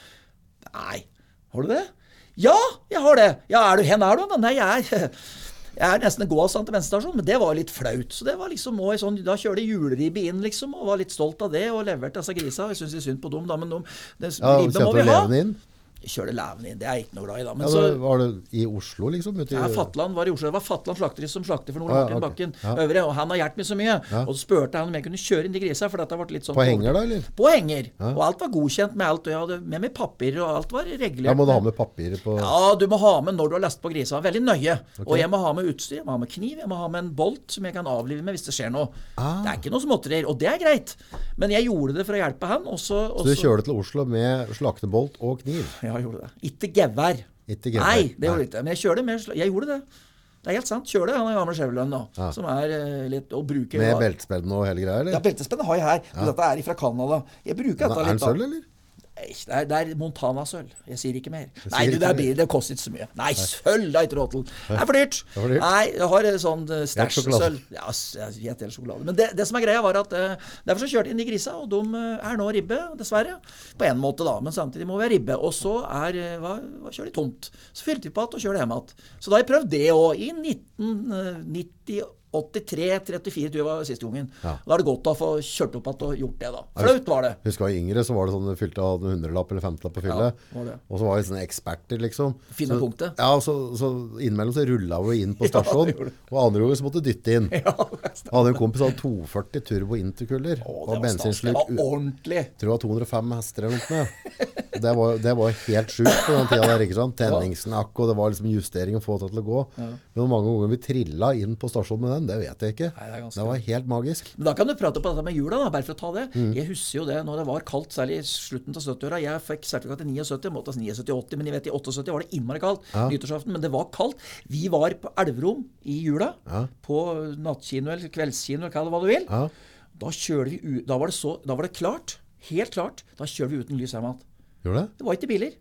Nei. Har du det? Ja, jeg har det. Ja, er du, hen er du? Nei, jeg er jeg er nesten en gåavstand til bensinstasjonen, men det var litt flaut. Så det var liksom også sånn, Da kjørte juleribbe inn, liksom, og var litt stolt av det, og leverte disse grisa. Jeg syns synd på dem, da, men de, det, ja, ribbe må vi ha. Inn? Kjører leven inn. Det er jeg ikke noe glad i. da. Men ja, så, var det i Oslo, liksom? Ute ja, Fatland var i Oslo. Det var Fatland slakteri som slakter for Ole Martin Bakken ja. øvre. Og han har hjulpet meg så mye. Og så spurte han om jeg kunne kjøre inn de grisa. For dette ble litt sånn På henger, da, eller? På henger. Og alt var godkjent med alt. Og jeg hadde med meg papirer, og alt var regulert. Ja, Må du ha med papirer på Ja, du må ha med når du har lest på grisa. Veldig nøye. Okay. Og jeg må ha med utstyr. Jeg må ha med kniv. Jeg må ha med en bolt som jeg kan avlive med hvis det skjer noe. Ah. Det er ikke noe småtterier. Og det er greit. Men jeg gjorde det for å hjelpe han. Også, også... Så du kjørte til Oslo med slaktebolt og kniv? Ja, jeg gjorde det. Ikke gevær. Nei, det gjorde jeg ikke. Men jeg kjørte med Jeg gjorde det. Det er helt sant. Kjør det, han gamle Chevrolen nå. Ja. Som er uh, litt å bruke Med beltespenn og hele greia, eller? Ja, beltespenn har jeg her. Ja. Dette er fra Canada. Jeg bruker dette litt. Er den sølv, eller? Nei, det er, det Montana-sølv. Jeg sier ikke mer. Nei, du, det, er, det koster ikke så mye. Nei, sølv er ikke råd til. Det er for dyrt. Nei, jeg har sånn uh, stæsj-sølv. Ja, jeg heter sjokolade. Men det, det, som er greia, var at uh, derfor så kjørte jeg inn de grisa, og de uh, er nå ribbe, dessverre. På en måte, da, men samtidig må vi ha ribbe. Og så er, hva, hva kjører de tomt. Så fylte vi på igjen og kjører hjem igjen. Så da har jeg prøvd det òg, i 1998. 83-34 tror jeg var siste gangen. Ja. Da er det godt å få kjørt opp igjen og gjort det, da. Flaut var det. Husker jeg yngre, så var det sånn du fylte av en hundrelapp eller femtelapp på fylle. Ja, og så var vi sånne eksperter, liksom. Finne punktet. Ja, så, så innimellom så rulla vi inn på stasjon, [LAUGHS] ja, og andre ganger så måtte du dytte inn. [LAUGHS] Ja, jeg hadde en kompis hadde 240 turbo interkuller. Å, det var stas. Det var ordentlig. Jeg tror det var 205 hester eller noe. Det var, det var helt sjukt på den tida der. ikke sant? Tenningsnakk, og det var liksom justering å få det til å gå. Men mange ganger vi trilla inn på stasjonen med den, det vet jeg ikke. Nei, det, det, var helt magisk. Men Da kan du prate på dette med jula, da, bare for å ta det. Mm. Jeg husker jo det når det var kaldt, særlig i slutten av 70-åra. Jeg fikk sertifikat i 79, måtte 79-80, men jeg vet i 78 var det innmari kaldt. Ja. Nyttårsaften, men det var kaldt. Vi var på Elverum i jula. Ja. På nattkino eller kveldskino eller hva det du vil. Ja. Da, vi da, var det så, da var det klart. Helt klart. Da kjører vi uten lys hjem igjen. Det var ikke biler.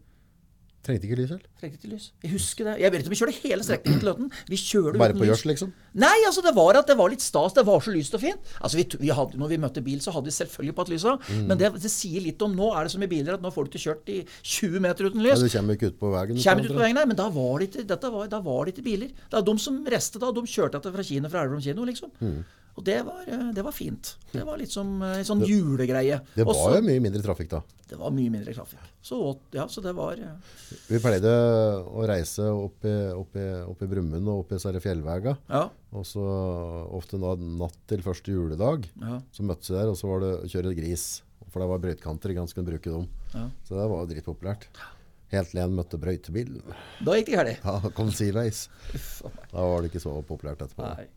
Trengte ikke lys, vel? Trengte ikke lys. Jeg husker det. Jeg vet ikke om vi kjørte hele strekningen til Løten. Vi kjørte Bare på gjørs, liksom? Nei, altså det var at det var litt stas. Det var så lyst og fint. Altså vi, vi hadde, når vi møtte bil, så hadde vi selvfølgelig på at lysa. Mm. Men det, det, sier litt om nå er det som i biler at nå får du ikke kjørt i 20 meter uten lys. Ja, Du kommer ikke ut på veien? Kommer ikke ut på veien, nei. Men da var det ikke, var, da var det ikke biler. Det var de som restet da, de kjørte etter fra Kina, fra Elverum kino, liksom. Mm. Og det var, eh, det var, fint. Det var litt som en sånn julegreie. Det var Også, jo mye mindre trafikk da? Det var mye mindre trafikk. Så, ja, så det var ja. Vi pleide å reise opp i, opp i, opp i Brumund og opp i disse fjellveiene. Ja. Og så ofte da, natt til første juledag ja. så møttes vi der, og så var det å kjøre gris. For det var brøytekanter, ganske kunne bruke dem. Ja. Så det var jo dritpopulært. Helt til en møtte brøytebilen. Da gikk det galt. Ja, kom sideveis. Da var det ikke så populært etterpå. Nei.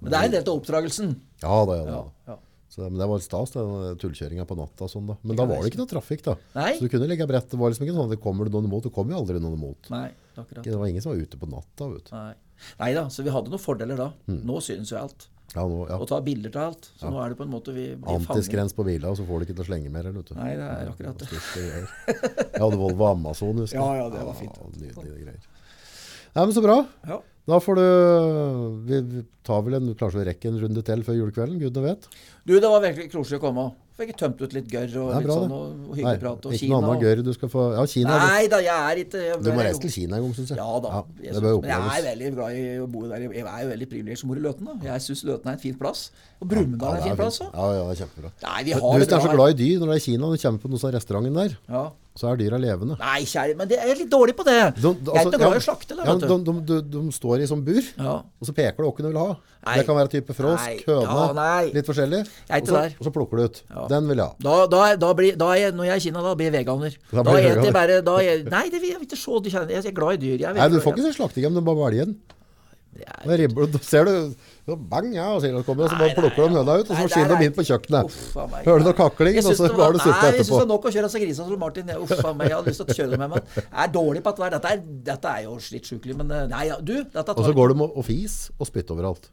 Men det er en del av oppdragelsen. Ja, det er det. Ja, ja. Så, men det var stas, den tullkjøringa på natta. Sånn, da. Men da var det ikke noe trafikk. da. Nei. Så du kunne legge brett. Det var liksom ikke sånn at det kommer noen imot. Det kom jo aldri noen imot. Nei, akkurat. Det var ingen som var ute på natta. vet du. Nei. Da, så vi hadde noen fordeler da. Mm. Nå synes jo alt. Ja, nå, ja. Og ta bilder til alt. Så nå er det på en måte vi blir Antiskrens på bila og så får du ikke til å slenge mer. Vet du. Nei, det er akkurat det. Jeg hadde Volvo Amazon, husker jeg. Ja, ja, det var fint. Ja, nydelige greier. Nei, men Så bra. Ja. Da får du Vi tar vel en, kanskje vi rekker en runde til før julekvelden, gudene vet. Du, det var virkelig koselig å komme. Fikk tømt ut litt gørr og litt sånn, og, og hyggelig prat. Og ikke Kina. Ikke noe annet gørr du skal få Ja, Kina. Nei da, jeg er ikke jeg, Du må reise til Kina en gang, syns jeg. Ja da. Ja, jeg, synes, men jeg er veldig glad i å bo der. Jeg er jo veldig privilegert som bor i Løten. da. Jeg syns Løten er en fin plass. Og Brumunddal ja, er en fin plass òg. Ja, ja, det er kjempebra. Nei, vi har du, hvis du er så glad i dyr når du er i Kina og du kommer på noen av restauranten der, ja. Så er dyra levende. Nei, kjære, men jeg er litt dårlig på det. De, de, jeg er ikke glad i å slakte. Ja, de, de, står i sånn bur, og så peker du hvem du vil ha. Nei. Det kan være type frosk, høne, litt forskjellig. Og så, og så plukker du ut. Den vil jeg ha. Da, da, da blir, da er, når jeg er i Kina, da blir jeg veganer. Da, da jeg jeg bare da jeg, Nei, det vil jeg ikke se. Jeg er glad i dyr. Jeg nei, du får ikke se slakting, men du bare velger den. Da ser du så bang, ja, og så kommer, og så bare plukker de høna ut, og så skinner de inn på kjøkkenet. Hører du noe kakling, og så har du suppe etterpå. Jeg syns det er nok å kjøre seg grisa som Martin. Uff a meg, jeg hadde lyst til å kjøre med meg. Jeg er dårlig på at Dette er, dette er jo litt sjukelig, men eh, nei, du dette Og så går de og fis og spytter overalt.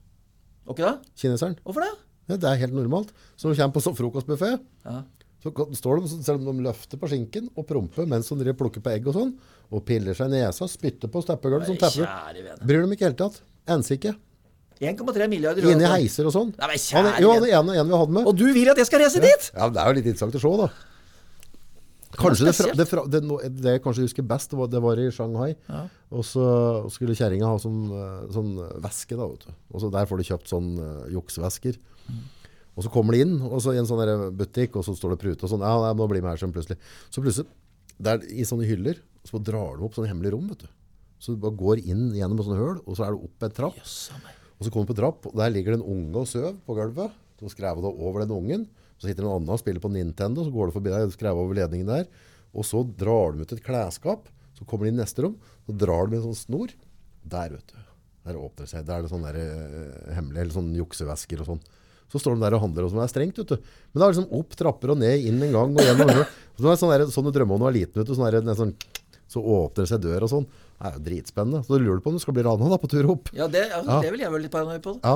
Ok da? Kineseren. Hvorfor det? Ja, det er helt normalt. Så når du kommer på sånn frokostbuffé, ja. så står de, så de løfter på skinken og promper mens de plukker på egg og sånn, og piller seg i nesa, spytter på steppegulvet som tepper. Bryr dem ikke i det hele tatt. Enser ikke. 1,3 milliarder Inni heiser og sånn. Nei, men kjære, han, jo, han er en, en vi hadde med. Og du vil at jeg skal reise dit? Ja, men Det er jo litt interessant å se, da. Kanskje det, fra, det, fra, det, det, jeg kanskje husker best, det var, det var i Shanghai. Ja. Og så skulle kjerringa ha sånn, eh, sånn, væske. da, vet du. Og så Der får du kjøpt sånn uh, juksevæsker. Mm. Og så kommer de inn og så i en sånn butikk, og så står det prute og sånn. Ja, nei, nå blir vi her sånn plutselig. Så plutselig, der i sånne hyller, så drar de opp sånne hemmelige rom. vet du. Så du bare går inn gjennom et sånt høl, og så er du opp en trapp. Og så kommer du på trapp, og der ligger det en unge og søv på gulvet. Så skrev du over den ungen. Så sitter en annen og spiller på Nintendo, så går du forbi deg og skrev over ledningen der. Og så drar de ut et klesskap. Så kommer de inn i neste rom, så drar de med en sånn snor. Der, vet du. Der åpner det seg. Der er det sånne der, uh, hemmelig, eller sånne juksevesker og sånn. Så står de der og handler, og sånn. Det er strengt, vet du. Men det er liksom opp trapper og ned, inn en gang og gjennom. Så det er sånn, der, sånn du drømmer om du var liten, vet du. Sånn der, sånn, så åpner det seg dør og sånn. Det er jo dritspennende. Så du lurer på om du skal bli rana på tur opp. Ja, det, altså, ja. det vil jeg være litt paranoid på. Ja,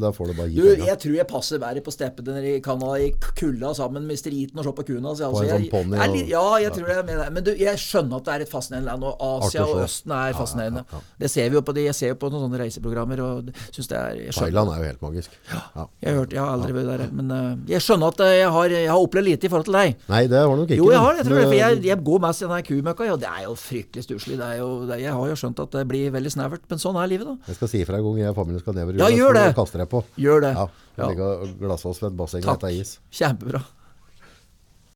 da får du bare gi deg. jeg tror jeg passer bedre på steppene i Canada i kulda sammen med striten og se på kuna. Så, altså, på en sånn ponni? Ja, jeg tror jeg er med der. Men du, jeg skjønner at det er et fascinerende land, og Asia og Østen er fascinerende. Ja, det ser vi jo på det. Jeg ser jo på noen sånne reiseprogrammer og syns det er Thailand er jo helt magisk. Ja, jeg har hørt, jeg har aldri vært der. Men uh, jeg skjønner at jeg har, jeg har, opplevd lite i forhold til deg. Nei, det har nok ikke. Jo, jeg har det. Jeg, tror det, jeg, jeg går mest i den kumøkka, og det er jo fryktelig stusslig. Det er jo, det, jeg har jo skjønt at det blir veldig snevert, men sånn er livet, da. Jeg skal si ifra en gang jeg og familien skal nedover. Ja, gjør det! Kaster deg på. Gjør det. Ja. Ligge og glasse oss ved et basseng og Takk. is. Kjempebra.